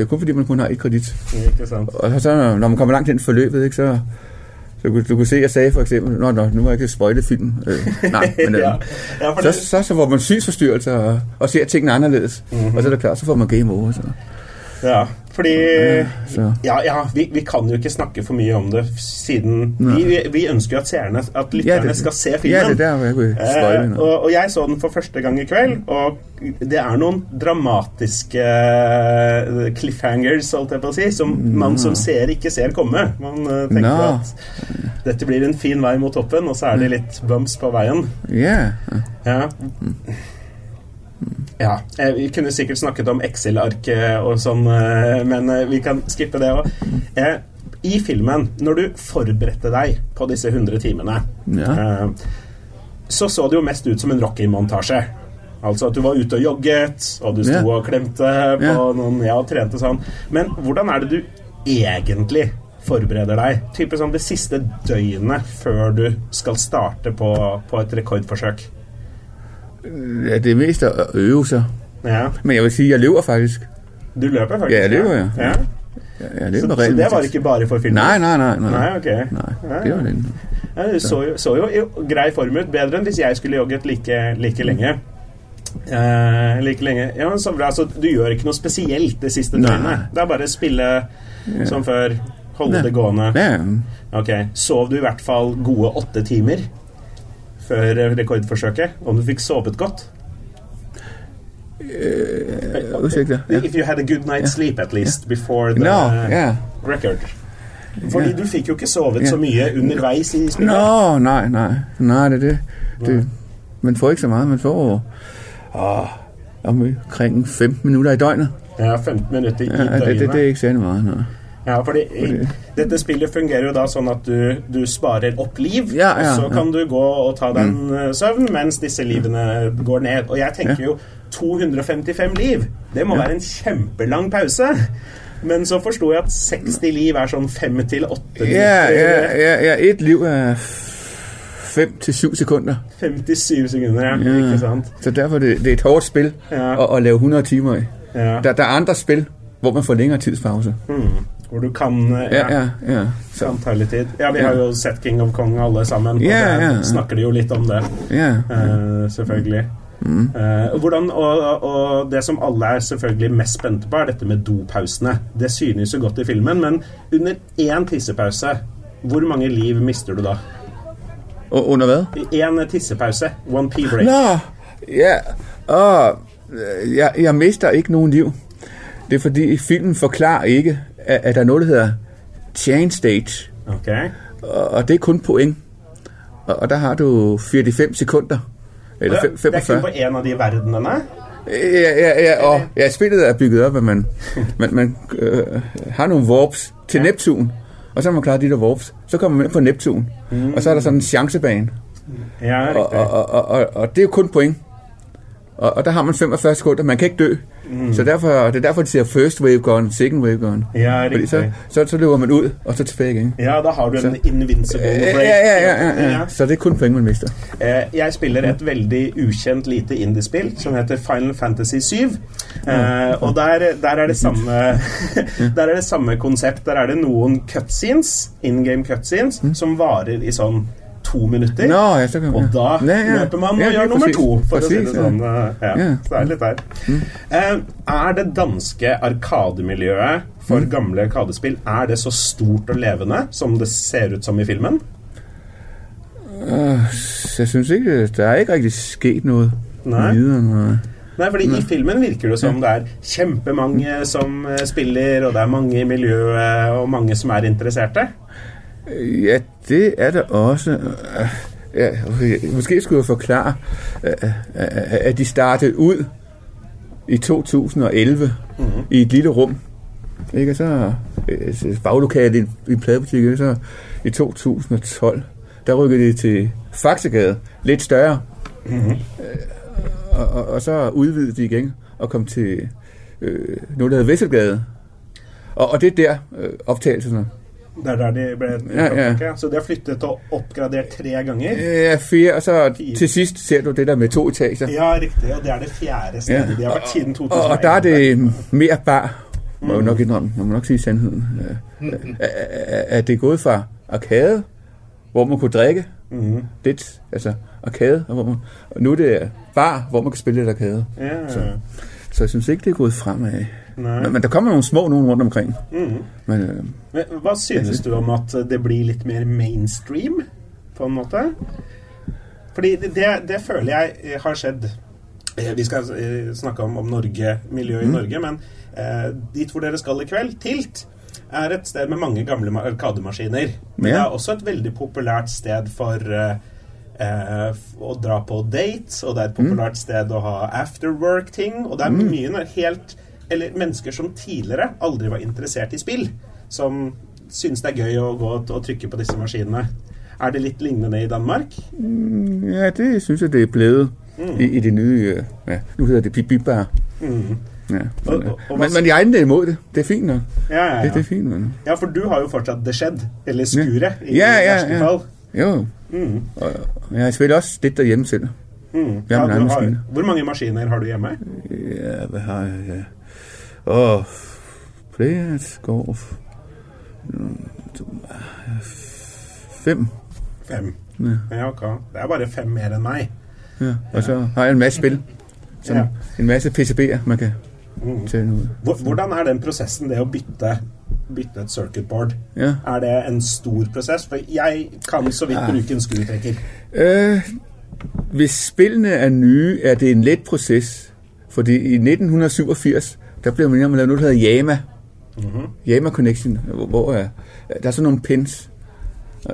det er kun fordi, man kun har et kredit. Og så, når man kommer langt i forløbet, ikke, så, så du, du kunne se, at jeg sagde for eksempel, Nå, nå nu må jeg ikke spoile film. Øh, nej, [LAUGHS] men øh, ja. Ja, så, så, så får man synsforstyrrelser og, og ser tingene anderledes. Mm-hmm. Og så er det klart, så får man game over. Så. Ja, Fordi Ja, ja vi, vi kan jo ikke snakke for mye om det, siden vi, vi, ønsker jo at seerne, at lytterne skal se filmen. Eh, og, og jeg så den for første gang i kveld, og det er noen dramatiske eh, cliffhangers, holdt jeg på å si, som man som ser ikke ser komme. Man eh, tenker at dette blir en fin vei mot toppen, og så er det litt bumps på veien. Ja, Ja. Eh, Vi kunne sikkert snakket om Excel-ark eh, og sånn, eh, men eh, vi kan skippe det òg. I filmen, når du forberedte deg på disse 100 timene, Ja. så så det jo mest ut som en Rocky-montasje. Altså at du var ute og jogget, og du sto og klemte på noen Ja, og trente sånn. Men hvordan er det du egentlig forbereder deg? Type sånn det siste døgnet før du skal starte på, på et rekordforsøk? Ja, det er mest at øve sig. Ja. Men jeg vil sige, jeg lever faktisk. Du løper faktisk? Ja, jeg løper, ja. ja. Jeg, jeg Så, lever så det var ikke bare for filmen? Nej, nej, nej, nej. Nei, ok. Nej, det var det. Ja, så, jo- så jo grei form ut. Bedre enn hvis jeg skulle jogget like, like lenge. Uh, like lenge. Ja, så bra. Så du gjør ikke noe spesielt det siste Nei. døgnet? Det er bare spille som før, holde Nei. det gående? Ja, Ok. Sov du i hvert fall gode åtte timer før eh, rekordforsøket? Om du fikk sovet godt? øh, udsigter. Ja. If you had a good night's sleep at least before the no, yeah. record. Fordi yeah. du fikk jo ikke sovet så mye underveis i spillet. Nå, nei, nei, nei, det er det. det. Man får ikke så mye. Man får åh, omkring 15 minutter i døgnet. Ja, 15 minutter i Ja, det, døgnet. det, det er ikke særlig meget. Ja, fordi fordi, dette spillet fungerer jo da sånn at du, du sparer opp liv, Ja, ja, og så. Mm. kan du gå og ta deg en mm. søvn mens disse livene går ned. Og jeg tenker jo 255 liv, det må være en kjempelang pause. Men så forsto jeg at 60 liv er sånn 5 til 8 minutter. ja, ja, Ett et liv er 5 til 7 sekunder. 57 sekunder, ja. Ikke sant? Så derfor er det, det er et hårdt spill å, at lave 100 timer i. Der, der er andre spill hvor man får lengre tidspause. Hmm. Hvor du kan eh, Ja, ja, ja. Kan ta litt tid. Ja, vi har jo sett King of Kong alle sammen, og der snakker de jo litt om det. Eh, selvfølgelig. Mm. Uh, hvordan, og, og det som alle er selvfølgelig mest spente på, er dette med dopausene. Det synes jo godt i filmen, men under én tissepause, hvor mange liv mister du da? Og under hva? Én tissepause, one pee break. Nå, ja. Åh, jeg, jeg mister ikke noen liv. Det er fordi filmen forklarer ikke, at, der er noget, der hedder change stage. Okay. Og, og det er kun point. Og, og der har du 45 sekunder. Eller Det, fem- det er kun 45. på en av de verdenene? Ja, ja, ja, og ja, spillet er bygget op, at man, [LAUGHS] man, man øh, har nogle warps til Ja. Neptun. Og så har man klaret de der warps. Så kommer man ind på Neptun. Mm. Og så er der sådan en chancebane. Ja, Og, og, og, og, og, og det er jo kun point. Og, og der har man 45 sekunder. Man kan ikke dø. Mm. Så derfor, det er derfor, de siger first wave gun, second wave gun. Ja, Fordi så, så, så løber man ud, og så tilbage igen. Ja, da har du en Så- invincible Ja, ja, ja, ja, ja, ja. Så det er kun penge, man mister. Eh, Jeg spiller et veldig ukjent lite indiespill som heter Final Fantasy 7. Eh, og der, der, er det [LAUGHS] samme, der er det samme konsept. Der er det noen cutscenes, in game cutscenes, som varer i sånn to minutter. Ja, så. Og da ja, løper man og Ja, gjør nummer to, for å si det sånn. Ja. Så det er litt der. Eh, er det danske arkademiljøet for gamle arkadespill er det så stort og levende som det ser ut som i filmen? Øh, jeg synes ikke, Det er ikke riktig skjedd noe. Nei. Videre, nej. Nei, fordi I filmen virker det som det er kjempemange som eh, spiller, og det er mange i miljøet, og mange som er interesserte. Ja, det er der også. Øh, Ja. Måske skulle jeg forklare, øh, øh, at de startede ud i 2011 mm-hmm. i et lille rum. Ikke? Og så øh, baglokalet i en, pladebutik, ikke? så i 2012, der rykkede de til Faxegade, lidt større. Mm-hmm. Og, og, og så udvidede de igen og kom til øh, noget, der hedder Vesselgade. Og, og det er der øh, optagelserne. Det er der de ble Ja, ja. Så de har flyttet og oppgradert tre ganger? Ja, fire, og så Fire. til sist ser du det der med to etager. Ja, riktig. Og det er det fjerde stedet. Ja. De har vært siden Og, 2011. og der er det mer bar, må jeg nok indrømme, må man nok si sandheden. At- det er gået fra arkade, hvor man kunne drikke mm. litt, altså arkade, og, hvor man, og nå er det bar, hvor man kan spille litt arkade. Ja. Så jeg synes ikke, det er gået fremad. Men, men der kommer noen små noen rundt omkring. Mm. Men, øh, Men Hva synes du om at det blir litt mer mainstream, på en måte? Fordi det, det, det føler jeg eh, har skjedd Eh, Vi skal eh, snakke om, om Norge, miljøet i Norge, men eh, dit hvor dere skal i kveld, Tilt, er et sted med mange gamle arkademaskiner. Men det er også et veldig populært sted for eh, eh, å dra på dates, og det er et populært sted å ha afterwork-ting, og det er mye helt Eller mennesker som tidligere aldri var interessert i spill, som syns det er gøy å gå og, trykke på disse maskinene. Er det litt lignende i Danmark? ja, det synes jeg, det er blevet i, i det nye... Ja, Nå heter det Pipibar. Mm. Ja. Og- Men, og- og men, men jeg er imot det. Det er fint nok. Ja, ja, Det, det er fint nok. Ja, for du har jo fortsatt det skjedd. eller Skuret, i Ja, ja, verste ja. fall. Jo, Mm. jeg spiller også litt derhjemme selv. Mm. Har, hvor mange maskiner har du hjemme? Ja, hvad har jeg? Ja. please go. Fem. Fem. Ja. Ja, ok. Det er bare fem mer enn meg. Ja. Og så har jeg en masse spill. Som Ja. En masse PCB'er, man kan Mm. tage ud. Hvordan er den prosessen, det å bytte, bytte et circuit board? Ja. Er det en stor prosess? For jeg kan så vidt bruke en skrutrekker. Uh, hvis spillene er nye, er det en lett prosess. Fordi i 1987, der blev man lavet noget, der hedder Yama. Mhm. Yama Connection, hvor, hvor er, der er sådan nogle pins,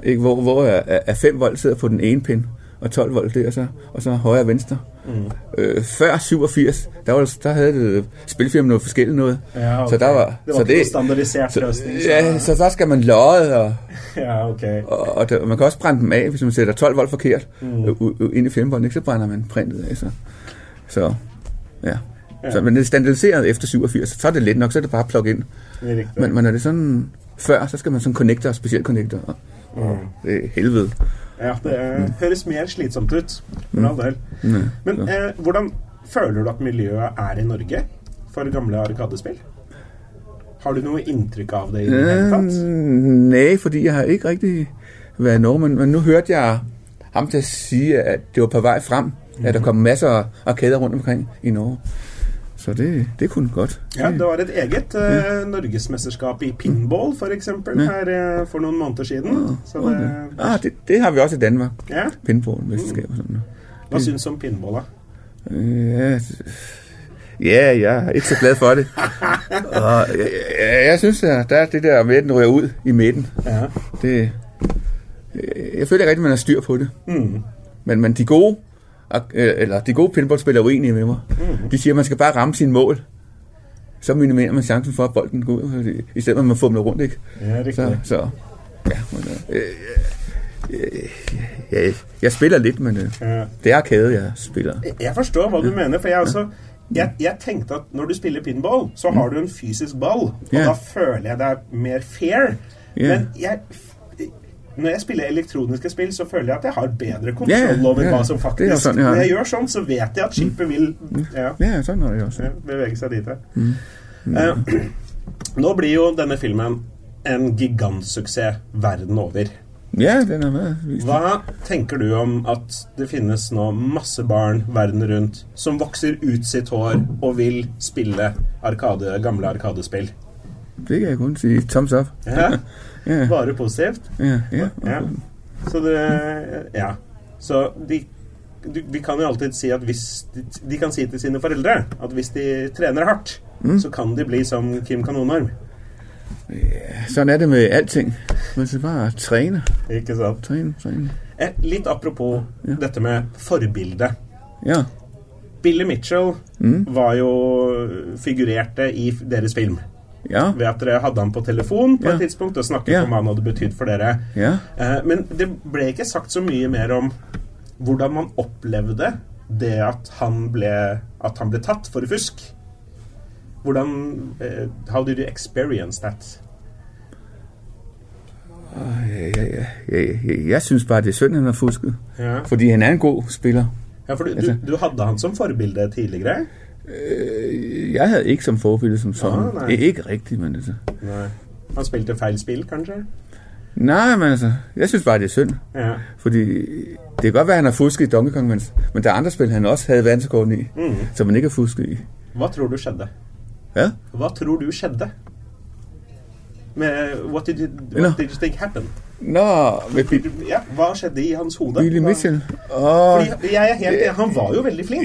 ikke, hvor, hvor er, er 5 volt sidder på den ene pin, og 12 volt der, så, og så højre og venstre. Mm. Øh, før 87, der, var, der havde det spilfirma noget forskelligt noget. Ja, okay. Så der var, det var så det, standardiseret så, løsning. Så, ja, så der skal man lodde, og, [LAUGHS] ja, ok. og, og der, man kan også brænde dem af, hvis man sætter 12 volt forkert Mm. øh, ind i 5 volt, ikke? så brænder man printet af. Så, så ja. Ja. Så, men det er standardiseret efter 87, så er det let nok, så er det bare plug ind. Riktig. Men, men når det er sådan før, så skal man sådan connector, specielt connector. Og, Mm. det er helvede. Ja, det mm. høres mer slitsomt ut, for all del. Ja. Men eh, hvordan føler du at miljøet er i Norge for gamle Arkadespill? Har du noe inntrykk av det i det hele tatt? nej, fordi jeg har ikke rigtig været i Norge, men, nu hørte jeg ham til at sige, at det var på vej frem, at der kom masser af arkader rundt omkring i Norge. Så det, det kunne godt. Ja, det var et eget uh, norgesmesterskap i pinball, for eksempel, Ja. her uh, for noen måneder siden. Så Okay. det, Ah, det, det har vi også i Danmark. ja. Pinballmesterskap og sådan. Hva syns du om pinball, da? Ja, ja, jeg er ikke så glad for det. [LAUGHS] Og, jeg, jeg, jeg synes, at der er det der med, den rører ut i midten. Ja. Det, jeg føler ikke rigtig, man har styr på det. Mm. Men, men de gode, øh, eller de gode pinballspillere er uenige med mig. Mm. De siger, at man skal bare ramme sin mål. Så minimerer man chancen for, at bolden går ud, i stedet for at man fumler rundt, ikke? Ja, det kan Så, så ja, men, øh, øh, øh, jeg, jeg spiller lidt, men øh, Ja. det er arcade, jeg spiller. Jeg forstår hva du mener, for jeg også jeg, jeg tenkte at når du spiller pinball, så har du en fysisk ball, og Ja. da føler jeg det er mer fair. Ja. Men jeg, når jeg spiller elektroniske spill, så føler jeg at jeg har bedre kontroll over hva som faktisk sånn. Når jeg gjør sånn, så vet jeg at skipet vil sådan er også. bevege seg dit. Mm. Eh, [CLEARS THROAT] nå blir jo denne filmen en gigantsuksess verden over. Ja, den er med. Hva tenker du om at det finnes nå masse barn verden rundt som vokser ut sitt hår og vil spille arkade, gamle arkadespill? Det kan jeg kun si Thumbs up. Ja, [LAUGHS] Ja, bare positivt. ja, ja. Så det Ja. Så de de, de kan jo alltid si at hvis de, de kan si til sine foreldre at hvis de trener hardt, så kan de bli som Kim Kanonarm. Ja, sånn er det med allting. Man skal bare trene. Ikke sant? Trene, trene. Eh, litt apropos Ja. dette med forbilde. Ja, Billy Mitchell Mm. var jo figurerte i deres film. Ja, Ved at dere hadde han på telefon på Ja. et tidspunkt og snakket Ja. om hva han hadde betydd for dere. ja. Eh, men det ble ikke sagt så mye mer om hvordan man opplevde det at han ble, at han ble tatt for fusk. Hvordan eh, How did you experience that? Jeg, jeg, jeg, jeg, synes bare, det er synd, han har fusket. Ja, Fordi han er en god spiller. ja for du, du, Altså- du hadde han som forbilde tidligere? Jeg havde ikke som forbillede som. Det er ikke rigtigt, men altså. Nei. Han spilte feil spill, kanskje? Nej, men altså, jeg synes bare, det er synd. Ja. Fordi det kan godt være, at han har fusket i Donkey Kong, men, men der er andre spil, han også havde verdensrekorden i, Mm. som man ikke har fusket i. Hva tror du skjedde? Ja. Hva tror du skjedde? Med, what did you, what no. did you think happened? Bi- Ja, hva skjedde i hans hode? Billy Mitchell. Åh, Fordi jeg er helt, han var jo veldig flink.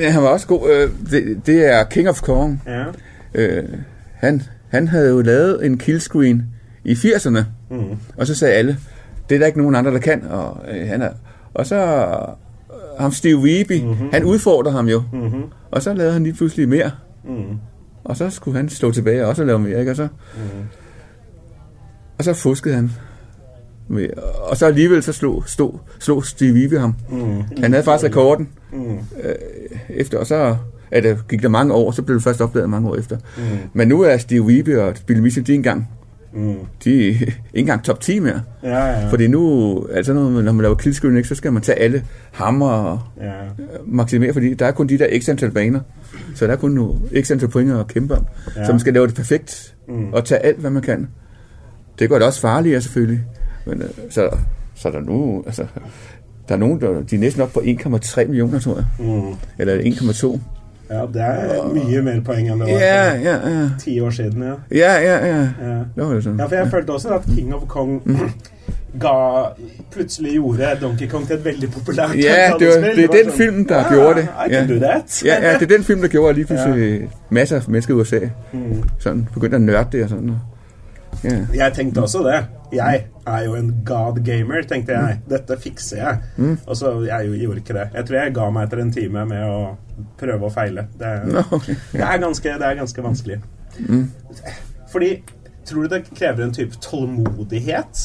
ja, han var også god. Øh, Det, det er King of Kong. Ja. Uh, han, han hadde jo lavet en killscreen i 80'erne, Mm. og så sa alle, det er der ikke noen andre, der kan. Og, uh, han er, og så uh, ham Steve Weeby, mm-hmm. han udfordrer ham jo. Mhm. Og så lavede han lige pludselig mere. Mm. Og så skulle han slå tilbage og også lave mere, ikke? Og så, Mm. og så fuskede han. Med, og så alligevel så slog, stod, slog Steve Weeby ham. Mm. Han havde faktisk rekorden Mm. efter, og så at der gik der mange år, så blev det først opdaget mange år efter. Mm. Men nu er Steve Wiebe og Billy Mitchell, de er engang, Mm. de er [LAUGHS] ikke engang top 10 mere. Ja, ja. Fordi nu, altså når man, når man laver killscreen, så skal man tage alle hammer og ja. maksimere, fordi der er kun de der x antal baner. Så der er kun nu x antal point at kæmpe om. Ja. Så man skal lave det perfekt Mm. og tage alt, hvad man kan. Det gør det også farligere selvfølgelig. Men, øh, så, så er der nu, altså, der er nogen, der, de er næsten op på 1,3 millioner, tror jeg. Mm. Eller 1,2. ja, det er mye mer poeng enn det var Ja, ja, ja. ti år siden. Ja. Ja, ja, ja. Ja. Det var det. Ja, for jeg følte også at King of Kong [CLEARS THROAT] ga plutselig gjorde Donkey Kong til et veldig populært Ja, det, var, arkadespill. det er den sånn, filmen der "Ah, gjorde det. I Ja. can do that. Ja, ja, det er den film, der gjorde, at lige pludselig masser av mennesker i USA Mm. sånn, begynte å nørde det og sånn. Ja. Jeg tenkte også det. Jeg er jo en god gamer, tenkte jeg. Dette fikser jeg. Mm. Og så jeg jo, gjorde ikke det. Jeg tror jeg ga meg etter en time med å prøve og feile. Det, det, er, ganske, det er ganske vanskelig. Mm. Fordi Tror du det krever en type tålmodighet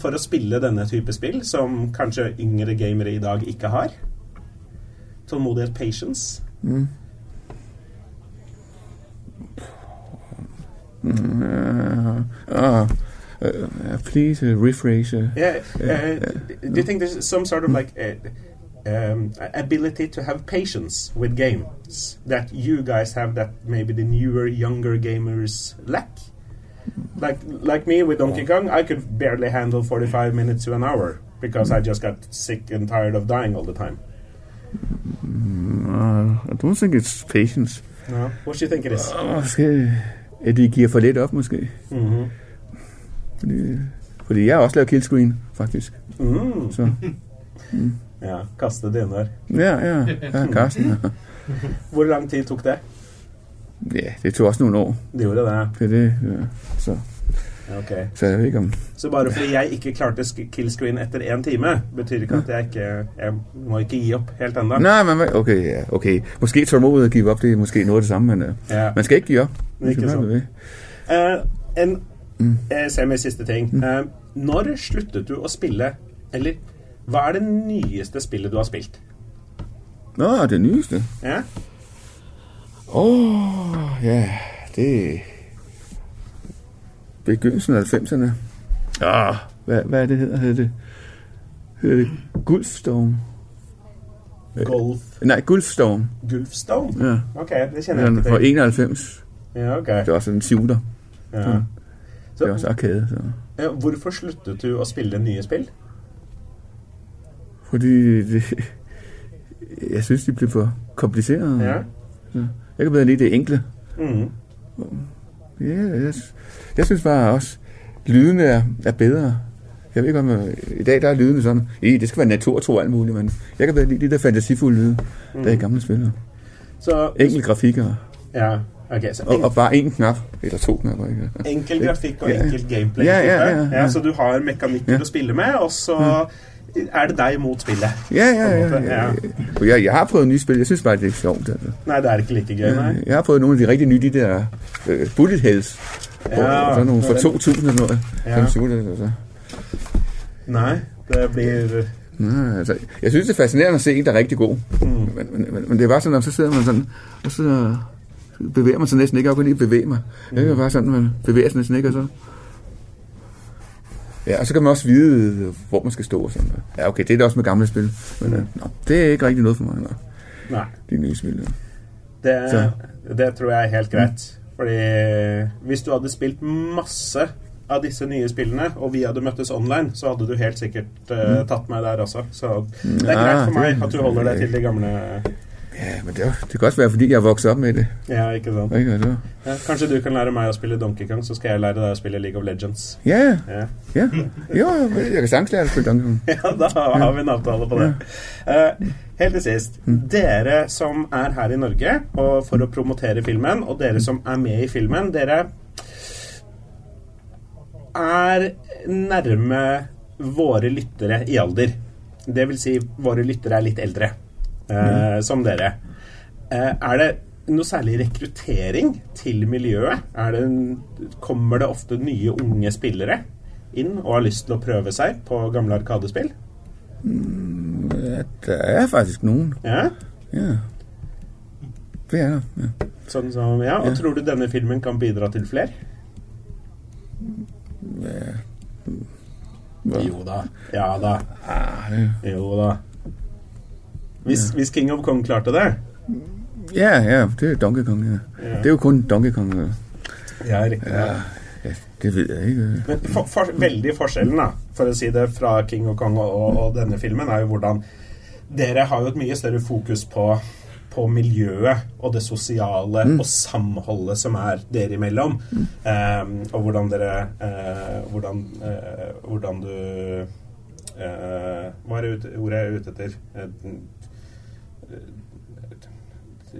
for å spille denne type spill, som kanskje yngre gamere i dag ikke har? Tålmodighet, patience? Mm. Mm, uh, uh, please uh, rephrase. Uh, Yeah, uh, do you think there's some sort of like uh, um, ability to have patience with games that you guys have that maybe the newer, younger gamers lack? Like like me with Donkey Kong, I could barely handle 45 minutes to an hour because I just got sick and tired of dying all the time. uh, I don't think it's patience. No, what do you think it is? Uh, måske, at de giver for lidt op, måske. Mhm. Fordi, fordi jeg også laver killscreen, faktisk. Mm. Så, [LAUGHS] Ja, kaste dyner. ja, ja, ja, Karsten. ja. [LAUGHS] Hvor lang tid tok det? Ja, det tog også noen år. Det gjorde det. Det det, ja. så, Okay. Så jeg vet ikke om... Så bare fordi jeg ikke klarte killscreen etter én time, betyr ikke at jeg ikke Jeg må ikke gi opp helt ennå. Nei, men ok. okay, ja, ok Måske tålmodighed at give op, det er måske noe av det samme, men uh, man skal ikke gi opp. Ikke sånn sant. Eh, en Mm. eh, med siste ting. Mm. når sluttet du å spille Eller hva er det nyeste spillet du har spilt? Nå, det nyeste. Ja? Åh, oh, ja, det begyndelsen av 90'erne. Ah, hva, hva er det hedder? Hedder det, hedder det Gulfstorm? Golf Nei, Gulfstorm. Gulfstorm? Ja, Ok, det kjenner jeg ikke ikke fra til. 91. Ja, ok. Det var sånn en shooter. Ja. Det er Så, også arcade. Så. Ja, hvorfor sluttet du å spille nye spill? Fordi det, jeg synes, de ble for komplicerede. Ja? Jeg kan bedre lide det enkle. Mm. Ja, jeg, jeg synes bare også, lydene er, er bedre. Jeg ved ikke om, øh, i dag der er lydene sådan, i, det skal være naturtro og alt muligt, men jeg kan bedre lide de der fantasifulde lyde, mm. der er i gamle spil. Så Enkel grafikker, Ja, ok. Så og, og bare én knap, eller to knapper, ikke? enkel grafikk og Ja, ja. enkelt gameplay. Ja, ja, type. ja, ja. Så du har mekanikker Ja. å spille med, og så er det deg mot spillet. Ja, ja, ja. ja. ja. Jeg, jeg har prøvet nye spill. jeg synes bare, det er sjovt. Altså. Nei, det er ikke like gøy, nei. Jeg har prøvet noen av de riktig nye, de der uh, bullet hells. Ja, og sådan noen fra 2000 eller noe. Ja. Ja. Altså. Nei, det blir Nei, altså, jeg synes, det er fascinerende å se en, der er riktig god. mm. Men, men, men, men det er bare sånn at så sidder man sånn og så bevæger man sig næsten ikke. Jeg kan lige bevæge mig. Det er bare sådan, man bevæger sig næsten ikke, og så... Ja, og så kan man også vide, hvor man skal stå og sådan noget. Ja, okay, det er det også med gamle spil. Men mm. nå, det er ikke rigtig noget for mig, nej, Nei. de nye spil. Det, Så. det tror jeg er helt greit. Fordi hvis du hadde spilt masse av disse nye spillene, og vi hadde møttes online, så hadde du helt sikkert uh, tatt meg der også. Så det er greit for meg at du holder deg til de gamle Ja, men det, det kan også være fordi jeg er vokst opp med det. Ja, ikke sant. Ikke? sant? Ja, kanskje du kan lære meg å spille Donkey Kong, så skal jeg lære deg å spille League of Legends. ja, Ja, ja. Jo, jeg kan sagtens lære å spille Donkey Kong. [LAUGHS] ja da har vi en avtale på det. Uh, helt til sist. Dere som er her i Norge og for å promotere filmen, og dere som er med i filmen, dere er nærme våre lyttere i alder. Det vil si, våre lyttere er litt eldre, eh, som dere. Eh, er det noe særlig rekruttering til miljøet? Er det en, kommer det ofte nye unge spillere inn og har lyst til å prøve seg på gamle Arkadespill? Det der er faktisk noen. Ja? Ja. Det er det. Ja. Sånn som, ja, og Ja. tror du denne filmen kan bidra til flere? Jo da. Ja da. Jo da. Hvis, hvis King of Kong klarte det Ja, ja, det er Donkey Kong. Ja. Ja. Det er jo kun Donkey Kong. ja. Ja, riktig. Ja, ja, det vet jeg ikke. Men for, for, veldig forskjellen, da, for å si det, fra King of Kong og, og, og denne filmen, er jo hvordan Dere har jo et mye større fokus på, på miljøet og det sosiale og samholdet som er dere imellom. Ehm, og hvordan dere uh, hvordan, uh, hvordan du uh, Hva er ordet jeg er ute etter?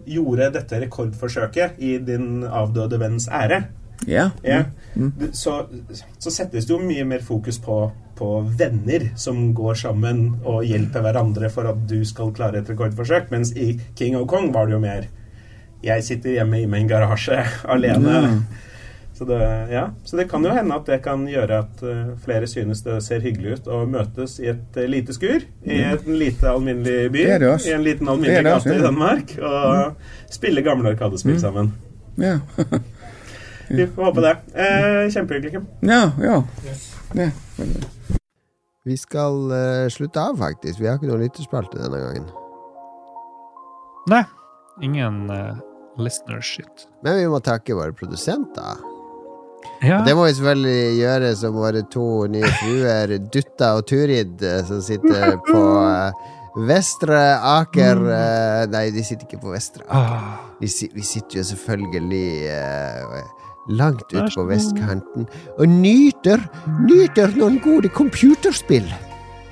Gjorde dette rekordforsøket i din avdøde venns ære. Ja. Ja. Mm. Så, så settes det jo mye mer fokus på, på venner som går sammen og hjelper hverandre for at du skal klare et rekordforsøk, mens i King of Kong var det jo mer Jeg sitter hjemme i min garasje alene. Så det, ja. så det kan jo hende at det kan gjøre at eh, flere synes det ser hyggelig ut å møtes i et uh, lite skur i en lite alminnelig by. Det det. I en liten alminnelig det gate i. Danmark. Og spille gamle arkadespill sammen. Ja. [LAUGHS] Vi får håpe det. Eh, Kjempehyggelig. Kim. ja, ja. ja. Vi skal uh, slutte av, faktisk. Vi har ikke noen lytterspalte denne gangen. Nei, ingen uh, listenershit. Men vi må takke våre produsenter. Ja. Det må vi selvfølgelig gjøre som våre to nye fruer, Dutta og Turid, eh, som sitter på eh, Vestre Aker eh, Nei, de sitter ikke på Vestre Aker. Ah, Vi, sitter jo selvfølgelig langt ute på vestkanten og nyter Nyter noen gode computerspill.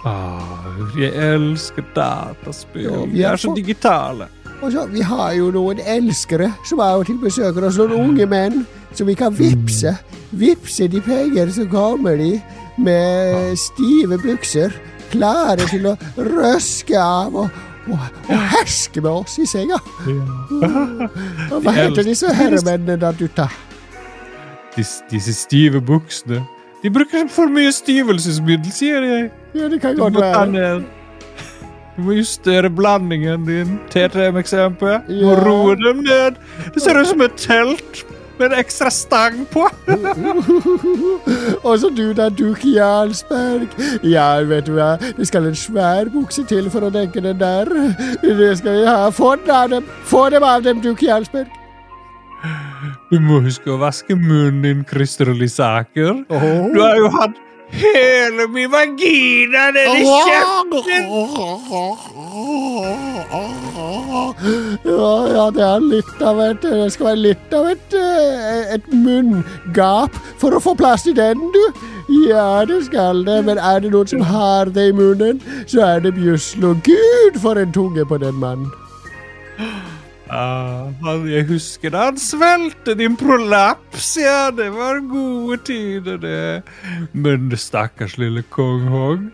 ah, jeg elsker dataspill. Vi er så digitale. Og så, Vi har jo noen elskere som av og til besøker oss, noen unge menn som vi kan vippse. Vippse de penger, så kommer de med stive bukser, klare til å røske av og, og, og herske med oss i senga. [LAUGHS] Og hva heter disse herremennene, da, dutta? Dis, disse stive buksene. De bruker for mye stivelsesmiddel, sier jeg. Ja, det kan godt være. Du må justere blandingen din. T3-MXMP. Du må Ja. roe dem ned. Det ser ut som et telt med en ekstra stang på. [LAUGHS] Og så du da, Duke Jarlsberg. Ja, vet du hva, det skal en svær bukse til for å dekke den der. Det skal vi ha. Få den av dem, få dem av dem, Duke Jarlsberg. Du må huske å vaske munnen din, Christer Lysaker. Du har jo hatt hele min vagina nedi kjeften! Ja, ja, det er litt av et Det skal være litt av et, eh, et munngap for å få plass i den, du. Ja, det skal det, men er det noen som har det i munnen, så er det Bjuslo. gud for en tunge på den mannen. Han, jeg husker da han svelgte din prolaps, ja, det var gode tider, det. Men stakkars lille kong Hong,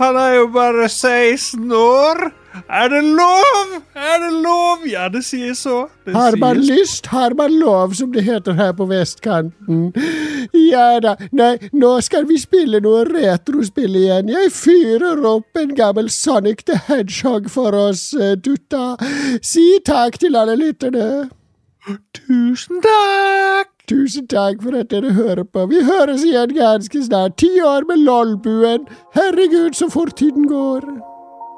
han er jo bare 16 år. Er det lov? Er det lov? Ja, det sier så. Det Har man sier lyst, har man lov, som det heter her på vestkanten. Ja da, nei, nå skal vi spille noe retrospill igjen. Jeg fyrer opp en gammel Sonic the Hedgehog for oss, eh, dutta. Si takk til alle lytterne. Tusen takk! Tusen takk for at dere hører på. Vi høres igjen ganske snart. Ti år med LOL-buen. Herregud, så fort tiden går.